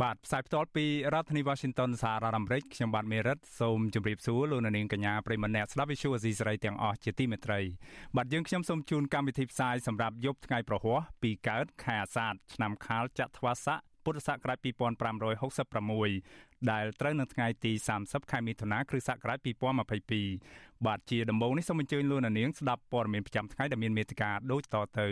បាទផ្សាយផ្ទាល់ពីរដ្ឋធានី Washington សហរដ្ឋអាមេរិកខ្ញុំបាទមេរិតសូមជម្រាបសួរលោកនាងកញ្ញាប្រិមម្នាក់ស្ដាប់ Visual Asia សេរីទាំងអស់ជាទីមេត្រីបាទយើងខ្ញុំសូមជូនកម្មវិធីផ្សាយសម្រាប់យប់ថ្ងៃប្រហ័សពីកើតខែអាសាឍឆ្នាំខាលចត្វាស័កពុទ្ធសករាជ2566ដែលត្រូវនៅថ្ងៃទី30ខែមិថុនាគ្រិស្តសករាជ2022បាទជាដំបូងនេះសូមអញ្ជើញលោកនាងស្ដាប់ព័ត៌មានប្រចាំថ្ងៃដែលមានមេត្តាដូចតទៅ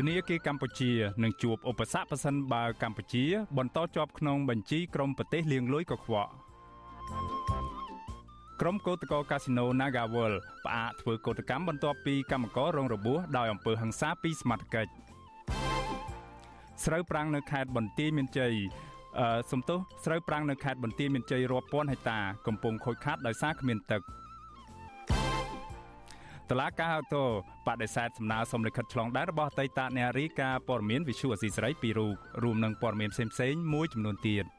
ធនាគារកម្ពុជានឹងជួបឧបសគ្គប៉ះសិនបើកម្ពុជា បន្តជាប់ក្នុងបញ្ជីក្រុមប្រទេសលាងលុយកខ្វក់ក្រុមកោតក្រកាស៊ីណូ Nagawal ផ្អាកធ្វើកោតកម្មបន្ទាប់ពីកម្មកររងរបួសដោយអំពើហិង្សាពីសមត្ថកិច្ចស្រូវប្រាំងនៅខេត្តបន្ទាយមានជ័យអឺសំទោសស្រូវប្រាំងនៅខេត្តបន្ទាយមានជ័យរាប់ពាន់ហិកតាកំពុងខូចខាតដោយសារគ្មានទឹក តឡាកាហៅតូបដិសេធសំណើសុំលិខិតឆ្លងដែនរបស់អតីតអ្នករាយការណ៍ព័ត៌មានវិសុអសីសេរីពីរូបរួមនឹងព័ត៌មានផ្សេងៗមួយចំនួនទៀត។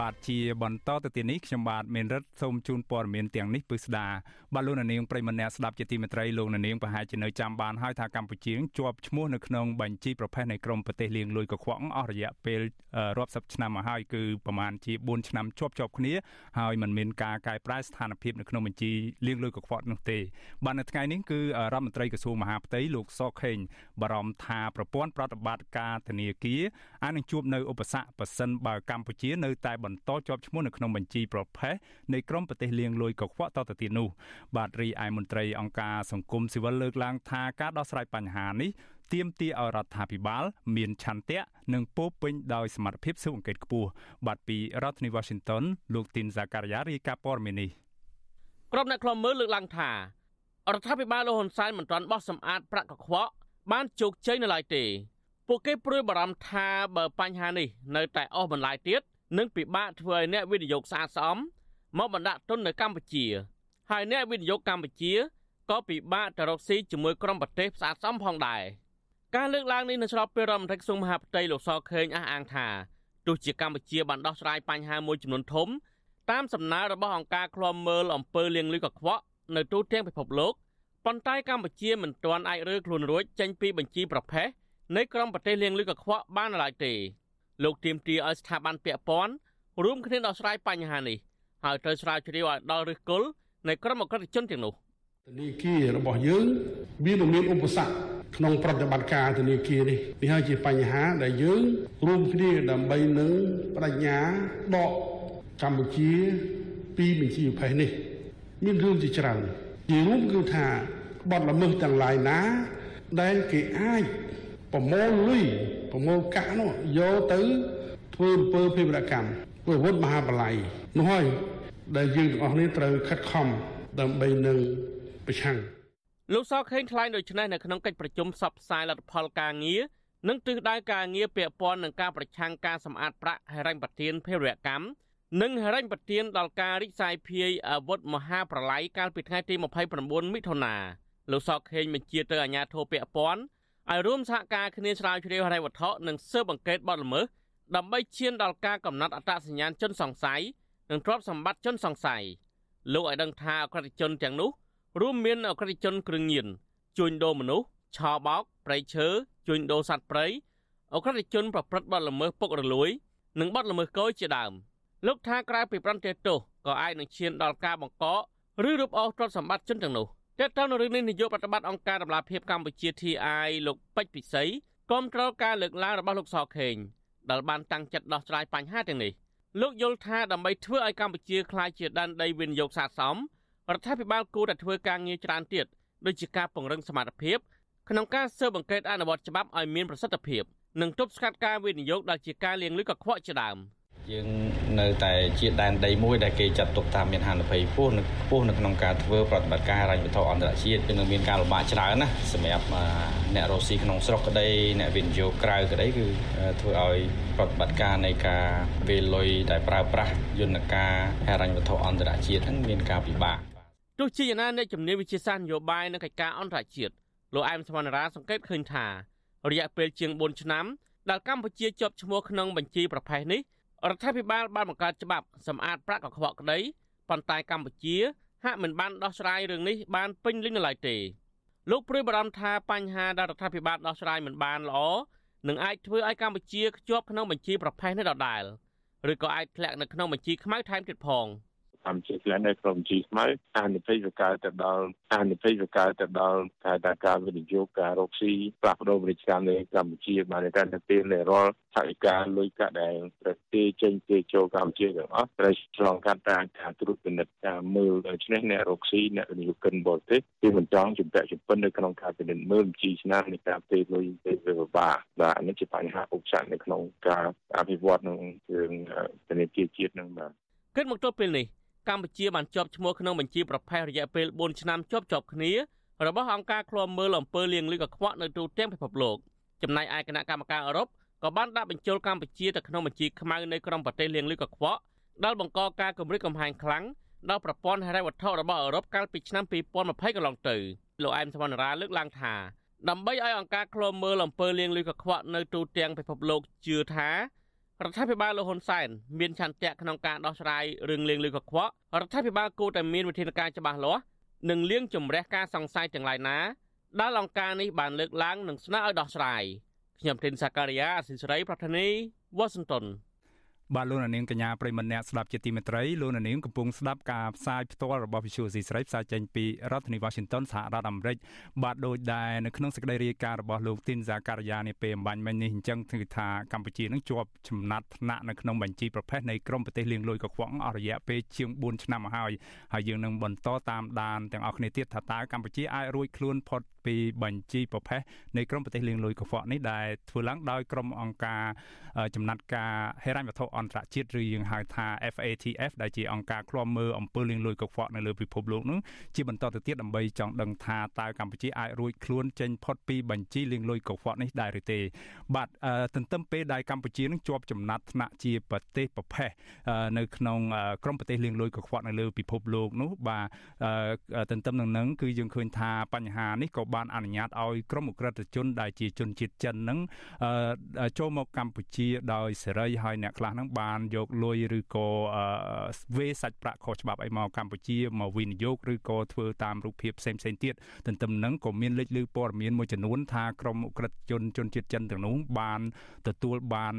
បាទជាបន្តទៅទីនេះខ្ញុំបាទមេនរិតសូមជូនព័ត៌មានទាំងនេះពិស្ដាបាទលោកនាងប្រិមម្នាក់ស្ដាប់ជាទីមេត្រីលោកនាងប្រហែលជានៅចាំបានហើយថាកម្ពុជាជាប់ឈ្មោះនៅក្នុងបញ្ជីប្រភេទនៃក្រមប្រទេសលៀងលួយកខ្វក់អស់រយៈពេលរាប់សិបឆ្នាំមកហើយគឺប្រមាណជា4ឆ្នាំជាប់ជាប់គ្នាហើយมันមានការកែប្រែស្ថានភាពនៅក្នុងបញ្ជីលៀងលួយកខ្វក់នោះទេបាទនៅថ្ងៃនេះគឺរដ្ឋមន្ត្រីក្រសួងមហាផ្ទៃលោកសខេងបារម្ភថាប្រព័ន្ធប្រតិបត្តិការធនាគារអាចនឹងជួបនៅឧបសគ្គប៉ះសិនបើកម្ពុជានៅតែបន្តជាប់ឈ្មោះនៅក្នុងបញ្ជីប្រភេទនៃក្រមប្រទេសលៀងលួយកខ្វក់តទៅទៀតនោះបាទរីឯមន្ត្រីអង្គការសង្គមស៊ីវិលលើកឡើងថាការដោះស្រាយបញ្ហានេះទាមទារឲ្យរដ្ឋាភិបាល មានឆន្ទៈនិងពោពេញដោយសមត្ថភាពស៊ើបអង្កេតខ្ពស់បាទពីរដ្ឋធានី Washington លោកទីនសាការីយ៉ារាយការណ៍ព័ត៌មាននេះក្រុមអ្នកខ្លំមើលលើកឡើងថារដ្ឋាភិបាលលោកហ៊ុនសែនមិនទាន់បោះសម្អាតប្រាក់កខ្វក់បានជោគជ័យនៅឡើយទេ ពួកគេព្រួយបារម្ភថាបើបញ្ហានេះនៅតែអស់បន្លាយទៀត និងពិបាកធ្វើឲ្យអ្នកវិនិយោគស្អាតស្អំមកបណ្ដាក់ទុននៅកម្ពុជា ហើយអ្នកវិនិយោគកម្ពុជាក៏ពិបាកទៅរកស៊ីជាមួយក្រុមប្រទេសស្អាតស្អំផងដែរការលើកឡើងនេះនៅស្របពេលរដ្ឋមន្ត្រីក្រសួងមហាផ្ទៃលោកសខេងអះអាងថាទោះជាកម្ពុជាបានដោះស្រាយបញ្ហាមួយចំនួនធំតាមសំណើរបស់អង្គការឃ្លាំមើលអំពើលាងលុយកខ្វក់នៅទូទាំងពិភពលោកប៉ុន្តែកម្ពុជាមិនទាន់អាចរើខ្លួនរួចចេញពីបញ្ជីប្រភេទនៃក្រុមប្រទេសលាងលុយកខ្វក់បានឡើយទេ លោកទៀមទាឲ្យស្ថាប័នពាក់ព័ន្ធរួមគ្នាដោះស្រាយបញ្ហានេះហើយត្រូវស្រាវជ្រាវឲ្យដល់ឫសគល់នៃក្រុមអក្រិតជនទាំងនោះធនាគាររបស់យើងវានឹងមានឧបសគ្គក្នុងប្រតិបត្តិការធនាគារនេះវាហើយជាបញ្ហាដែលយើងរួមគ្នាដើម្បីនឹងបដិញ្ញាដកកម្ពុជាពីបញ្ជីប្រភេទនេះ មានរឿងជាច្រើនជារួមគឺថាបទល្មើសទាំងឡាយណា ដែលគេអាច ប្រមូលលុយប្រមូលកាក់នោះយកទៅធ្វើអំពើភេរវកម្មធ្វើអាវុធមហាបល័យនោះហើយដែលយើងទាំងអស់នេះត្រូវខិតខំដើម្បីនឹងប្រឆាំងលោកសខេងថ្លែងដូចនេះនៅក្នុងកិច្ចប្រជុំផ្សព្វផ្សាយលទ្ធផលការងារនិងទិសដៅការងារពាក់ព័ន្ធនឹងការប្រឆាំងការសម្អាតប្រាក់ហិរញ្ញប្បទានភេរវកម្មនិងហិរញ្ញប្បទានដល់ការរិះសាយភាយអាវុធមហាប្រឡ័យកាលពីថ្ងៃទី29មិថុនាលោកសខេងបញ្ជាទៅអាជ្ញាធរពាក់ព័ន្ធ ឲ្យរួមសហការគ្នាស្រាវជ្រាវហិរញ្ញវត្ថុនិងស៊ើបអង្កេតបទល្មើសដើម្បីឈានដល់ការកំណត់អត្តសញ្ញាណជនសង្ស័យនិងទ្រព្យសម្បត្តិជនសង្ស័យលោកឲ្យដឹងថាអក្រិតជនទាំងនោះរួមមានអក្រិតជនគ្រឿងញៀនជួញដូរមនុស្សឆោបោកប្រៃឈើជួញដូរសត្វព្រៃអក្រិតជនប្រព្រឹត្តបទល្មើសពុករលួយ និងបទល្មើសកយជាដើមលោកថាក្រៅពីប្រន្ទាទោសក៏អាចនឹងឈានដល់ការបង្កកឬរូបអូសទ្រព្យសម្បត្តិជនទាំងនោះ តើតើនៅរឿងនេះនាយកប្រតិបត្តិអង្គការដំឡាភិបកម្ពុជា TI លោកពេជ្រពិសីគាំទ្រការលើកឡើងរបស់លោកសខេងដែលបានតាំងចិត្តដោះស្រាយបញ្ហាទាំងនេះលោកយល់ថាដើម្បីធ្វើឲ្យកម្ពុជាក្លាយជាដែនដីវិនិយោគស័ក្តិសមរដ្ឋាភិបាលគួរតែធ្វើការងារច្រើនទៀតដូចជាការពង្រឹងសមត្ថភាពក្នុងការស៊ើបអង្កេតអនុវត្តច្បាប់ឲ្យមានប្រសិទ្ធភាពនិងទប់ស្កាត់ការវិនិយោគដែលជាការលាងលុយកខ្វក់ជាដើម យើងនៅតែជាដែនដីមួយដែលគេចាត់ទុកថាមានហានិភ័យខ្ពស់នៅខ្ពស់នៅក្នុងការធ្វើប្រតិបត្តិការហិរញ្ញវត្ថុអន្តរជាតិគឺនឹងមានការលំបាកច្រើនណាសម្រាប់អ្នករស់ស៊ីក្នុងស្រុកក្តីអ្នកវិនិយោគក្រៅក្តីគឺធ្វើឲ្យប្រតិបត្តិការនៃការវេលុយដែលប្រើប្រាស់យន្តការហិរញ្ញវត្ថុអន្តរជាតិហ្នឹងមានការពិបាកទោះជាយ៉ាងណាអ្នកជំនាញវិជាសាស្ត្រនយោបាយនិងកិច្ចការអន្តរជាតិលោកអែមសមនរាសង្កេតឃើញថារយៈពេលជាង4ឆ្នាំដែលកម្ពុជាជាប់ឈ្មោះក្នុងបញ្ជីប្រភេទនេះ រដ្ឋាភិបាលបានបង្កើតច្បាប់សម្អាតប្រាក់កខ្វក់ក្តីប៉ុន្តែកម្ពុជាហាក់មិនបានដោះស្រាយរឿងនេះបានពេញលេញនៅឡើយទេលោកព្រួយបារម្ភថាបញ្ហាដែលរដ្ឋាភិបាលដោះស្រាយមិនបានល្អនឹងអាចធ្វើឲ្យកម្ពុជាខ្ជាប់ក្នុងបញ្ជីប្រភេទនេះដដែលឬក៏អាចធ្លាក់នៅក្នុងបញ្ជីខ្មៅថែមទៀតផង។ កម្មជាក្លែងនៅក្នុងជីស្មៅអានិភ័យវាកើតទៅដល់អានិភ័យវាកើតទៅដល់ការតែការវិនិយោគការរកស៊ីផ្លាស់ប្ដូរពាណិជ្ជកម្មនៅកម្ពុជាបានតែទៅពេលដែលរាល់ថវិកាលុយកាក់ដែលប្រទេសចេញទៅចូលកម្ពុជាទាំងអស់ត្រូវឆ្លងកាត់តាមការត្រួតពិនិត្យការមើលដូច្នេះអ្នករកស៊ីអ្នកវិនិយោគិនបរទេសគឺមិនចង់ជំពាក់ជំពិននៅក្នុងការពិនិត្យមើលបញ្ជីឆ្នាំនៃការពេលលុយពេលវាពិបាកបាទនេះជាបញ្ហាឧបសគ្គនៅក្នុងការអភិវឌ្ឍក្នុងរឿងធនាគារជាតិនឹងបាទគិតមកទល់ពេលនេះ កម្ពុជាបានជាប់ឈ្មោះក្នុងបញ្ជីប្រភេទរយៈពេល4ឆ្នាំជាប់ជាប់គ្នារបស់អង្គការឃ្លាំមើលអំពើលាងលុយកខ្វក់នៅទូទាំងពិភពលោកចំណែកឯគណៈកម្មការអឺរ៉ុបក៏បានដាក់បញ្ចូលកម្ពុជាទៅក្នុងបញ្ជីខ្មៅនៃក្រុមប្រទេសលាងលុយកខ្វក់ដែលបង្កការគំរាមកំហែងខ្លាំងដល់ប្រព័ន្ធហិរញ្ញវត្ថុរបស់អឺរ៉ុបកាលពីឆ្នាំ2020កន្លងទៅលោកអែមសវណ្ណរាលើកឡើងថាដើម្បីឲ្យអង្គការឃ្លាំមើលអំពើលាងលុយកខ្វក់នៅទូទាំងពិភពលោកជឿថា រដ្ឋាភិបាលលោកហ៊ុនសែនមានឆន្ទៈក្នុងការដោះស្រាយរឿងលៀងលុយកខ្វក់រដ្ឋាភិបាលគួរតែមានវិធានការច្បាស់លាស់និងលាងជំរះការសង្ស័យទាំងឡាយណាដែលអង្គការនេះបានលើកឡើងនិងស្នើឲ្យដោះស្រាយខ្ញុំធីនសាការីយ៉ាអសិសរីប្រធានីវ៉ាស៊ីនតោន បាទលោកនាងកញ្ញាប្រិមម្នាក់ស្ដាប់ជាទីមេត្រីលោកនាងកំពុងស្ដាប់ការផ្សាយផ្ទាល់របស់ Visual C ស្រីផ្សាយចេញពីរដ្ឋធានី Washington សហរដ្ឋអាមេរិកបាទដោយដែរនៅក្នុងសេចក្តីរាយការណ៍របស់លោកទីនសាការីយ៉ានេះពេលអំបញ្ញមិញនេះអញ្ចឹងគឺថាកម្ពុជានឹងជាប់ចំណាត់ថ្នាក់នៅក្នុងបញ្ជីប្រភេទនៃក្រមប្រទេសលៀងលួយកខ្វក់អស់រយៈពេលជាង4ឆ្នាំមកហើយហើយយើងនឹងបន្តតាមដានទាំងអស់គ្នាទៀតថាតើកម្ពុជាអាចរួចខ្លួនផុតពីបញ្ជីប្រភេទនៃក្រមប្រទេសលៀងលួយកខ្វក់នេះដែលធ្វើឡើងដោយក្រុមអង្គការចំណាត់ការហិរញ្ញវត្ថុអន្តរជាតិឬយើងហៅថា FATF ដែលជាអង្គការឃ្លាំមើលអំពើលាងលុយកខ្វក់នៅលើពិភពលោកនោះជាបន្តទៅទៀតដើម្បីចង់ដឹងថាតើកម្ពុជាអាចរួចខ្លួនចេញផុតពីបញ្ជីលាងលុយកខ្វក់នេះដែរឬទេ បាទទន្ទឹមពេលដែលកម្ពុជានឹងជាប់ចំណាត់ថ្នាក់ជាប្រទេសប្រភេទនៅក្នុងក្រុមប្រទេសលាងលុយកខ្វក់នៅលើពិភពលោកនោះបាទទន្ទឹមនឹងនឹងគឺយើងឃើញថាបញ្ហានេះក៏បានអនុញ្ញាតឲ្យក្រុមអក្រិតជនដែលជាជនជាតិចិននឹងចូលមកកម្ពុជាដោយសេរីហើយអ្នកខ្លះនឹបានយកលុយឬក៏វេសាច់ប្រាក់ខុសច្បាប់អីមកកម្ពុជាមកវិនិយោគឬក៏ធ្វើតាមរូបភាពផ្សេងផ្សេងទៀតទន្ទឹមនឹងក៏មានលេចលឺព័ត៌មានមួយចំនួនថាក្រុមអក្រិតជនជនជាតិចិនទាំងនោះបានទទួលបាន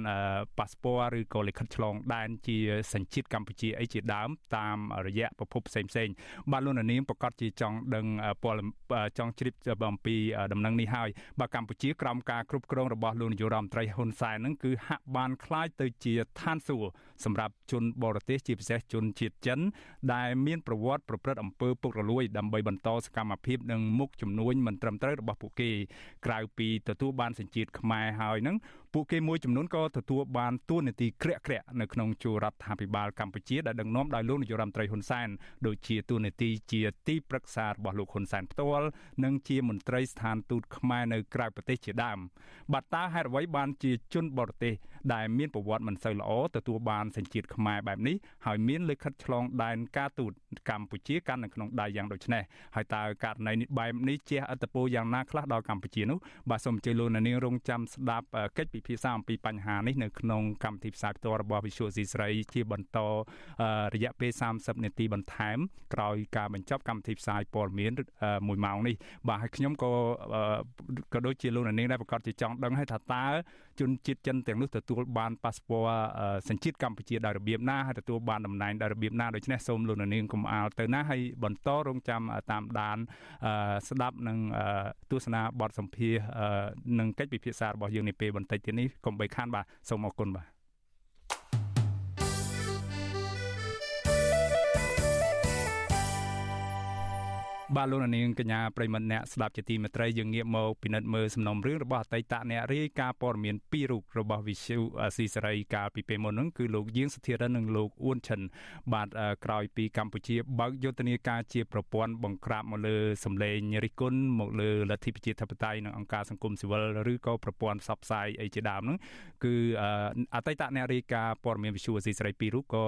ប៉ាសពតឬក៏លិខិតឆ្លងដែនជាសញ្ជាតិកម្ពុជាអីជាដើមតាមរយៈប្រភពផ្សេងផ្សេងបាទលោកនាងប្រកាសជាចង់ដឹងពលចង់ជ្រាបអំពីដំណឹងនេះហើយបាទកម្ពុជាក្រោមការគ្រប់គ្រងរបស់លោកនាយករដ្ឋមន្ត្រីហ៊ុនសែននឹងគឺហាក់បានคล้ายទៅជាឋាន នសួគ៌សម្រាប់ជនបរទេសជាពិសេសជនជាតិចិន ដែលមានប្រវត្តិប្រព្រឹត្តអំពើពុករលួយដើម្បីបន្តសកម្មភាពនិងមុខជំនួញមិនត្រឹមត្រូវរបស់ពួកគេក្រៅពីទទួលបានសញ្ជាតិខ្មែរហើយនឹង ពួកគេមួយចំនួនក៏ទទួលបានទួនាទីក្រាក់ក្រាក់នៅក្នុងជួររដ្ឋាភិបាលកម្ពុជាដែលដឹកនាំដោយលោកនាយរដ្ឋមន្ត្រីហ៊ុនសែនដូចជាទួនាទីជាទីប្រឹក្សារបស់លោកហ៊ុនសែនផ្ទាល់និងជាមន្ត្រីស្ថានទូតខ្មែរនៅក្រៅប្រទេសជាដើមបាទតើហេតុអ្វីបានជាជនបរទេសដែលមានប្រវត្តិមិនសូវល្អទទួលបានសញ្ជាតិខ្មែរបែបនេះហើយមានលិខិតឆ្លងដែនការទូតកម្ពុជាកាន់នៅក្នុងដៃយ៉ាងដូចនេះហើយតើករណីនេះបែបនេះជះឥទ្ធិពលយ៉ាងណាខ្លះដល់កម្ពុជានោះបាទសូមអញ្ជើញលោកនាងរងចាំស្ដាប់កិច្ចពិភាក្សាអំពីបញ្ហានេះនៅក្នុងកម្មវិធីផ្សាយផ្ទាល់របស់ Visual C ស្រីជាបន្តរយៈពេល30នាទីបន្ថែមក្រោយការបញ្ចប់កម្មវិធីផ្សាយព័ត៌មាន1ម៉ោងនេះបាទហើយខ្ញុំក៏ក៏ដូចជាលោកនាងដែរប្រកាសជាចង់ដឹងហើយថាតើជនជាតិចិនទាំងនោះទទួលបានប៉ាសពតសញ្ជាតិកម្ពុជាដោយរបៀបណាហើយទទួលបានតំណែងដោយរបៀបណាដូច្នេះសូមលោកនាងកុំអាលទៅណាហើយបន្តរងចាំតាមដានស្ដាប់និងទស្សនាបទសម្ភាសនិងកិច្ចពិភាក្សារបស់យើងនាពេលបន្តិចទៀតនេះកុំបីខានបាទសូមអរគុណបាទ បាទលោកនាងកញ្ញាប្រិមត្តអ្នកស្ដាប់ជាទីមេត្រីយើងងាកមកពិនិត្យមើលសំណុំរឿងរបស់អតីតអ្នករាយការណ៍ព័ត៌មានពីររូបរបស់វិសុស៊ីសេរីកាលពីពេលមុនហ្នឹងគឺលោកយាងសធិរិននិងលោកអ៊ួនឈិនបាទក្រោយពីកម្ពុជាបើកយុទ្ធនាការជាប្រព័ន្ធបង្ក្រាបមកលើសម្លេងរិះគន់មកលើលទ្ធិប្រជាធិបតេយ្យនិងអង្គការសង្គមស៊ីវិលឬក៏ប្រព័ន្ធផ្សព្វផ្សាយអីជាដើមហ្នឹងគឺអតីតអ្នករាយការណ៍ព័ត៌មានវិសុស៊ីសេរីពីររូបក៏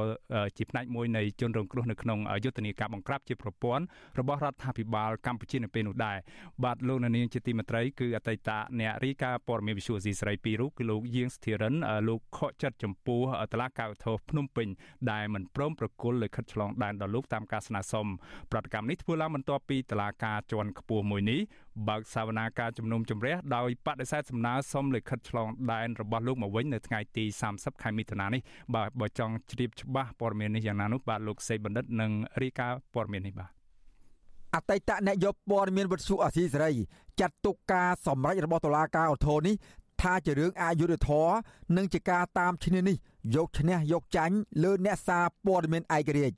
ជាផ្នែកមួយនៃជនរងគ្រោះនៅក្នុងយុទ្ធនាការបង្ក្រាបជាប្រព័ន្ធរបស់រដ្ឋាភិបាលកម្ពុជានៅពេលនោះដែរបាទលោកនាងជាទីមេត្រីគឺអតីតអ្នករាយការណ៍ព័ត៌មានវិទ្យុអស៊ីសេរីពីររូបគឺលោកយាងស្ថិរិនលោកខកចិត្តចំពោះតឡាកៅធោភ្នំពេញដែលមិនព្រមប្រគល់លិខិតឆ្លងដែនដល់លោកតាមការស្នើសុំប្រតិកម្មនេះធ្វើឡើងបន្ទាប់ពីតឡាការជាន់ខ្ពស់មួយនេះបើកសវនាការជំនុំជម្រះដោយបដិសេធសំណើសុំលិខិតឆ្លងដែនរបស់លោកមកវិញនៅថ្ងៃទី30ខែមិថុនានេះបាទបើចង់ជ្រាបច្បាស់ព័ត៌មាននេះយ៉ាងណានោះបាទលោកសេបណ្ឌិតនឹងរាយការណ៍ព័ត៌មាននេះបាទ អតីតអ្នកយកព័ត៌មានវិទ្យុអាស៊ីសេរីចាត់ទុកការសម្រេចរបស់តុលាការអូថូនេះថាជារឿងអយុត្តិធម៌និងជាការតាមឈ្នានេះយកឈ្នះយកចាញ់លើអ្នកសារព័ត៌មានឯករាជ្យ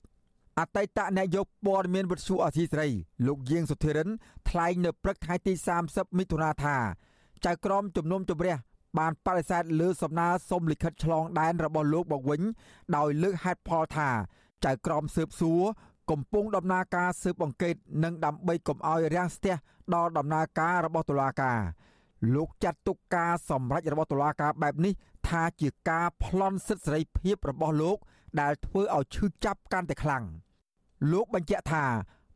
អតីតអ្នកយកព័ត៌មានវិទ្យុអាស៊ីសេរីលោកយាងសុធិរិនថ្លែងនៅព្រឹកថ្ងៃទី30មិថុនាថាចៅក្រមជំនុំជម្រះបានបដិសេធលើសំណើសុំលិខិតឆ្លងដែនរបស់លោកមកវិញដោយលើកហេតុផលថាចៅក្រមស៊ើបសួរ កំពុងដំណើរការស៊ើបអង្កេតនិងដើម្បីកុំឲ្យរាំងស្ទះដល់ដំណើរការរបស់តុលាការលោកចាត់ទុកការសម្រេចរបស់តុលាការបែបនេះថាជាការប្លន់សិទ្ធិសេរីភាពរបស់លោក ដែលធ្វើឲ្យឈឺចាប់កាន់តែខ្លាំងលោកបញ្ជាក់ថា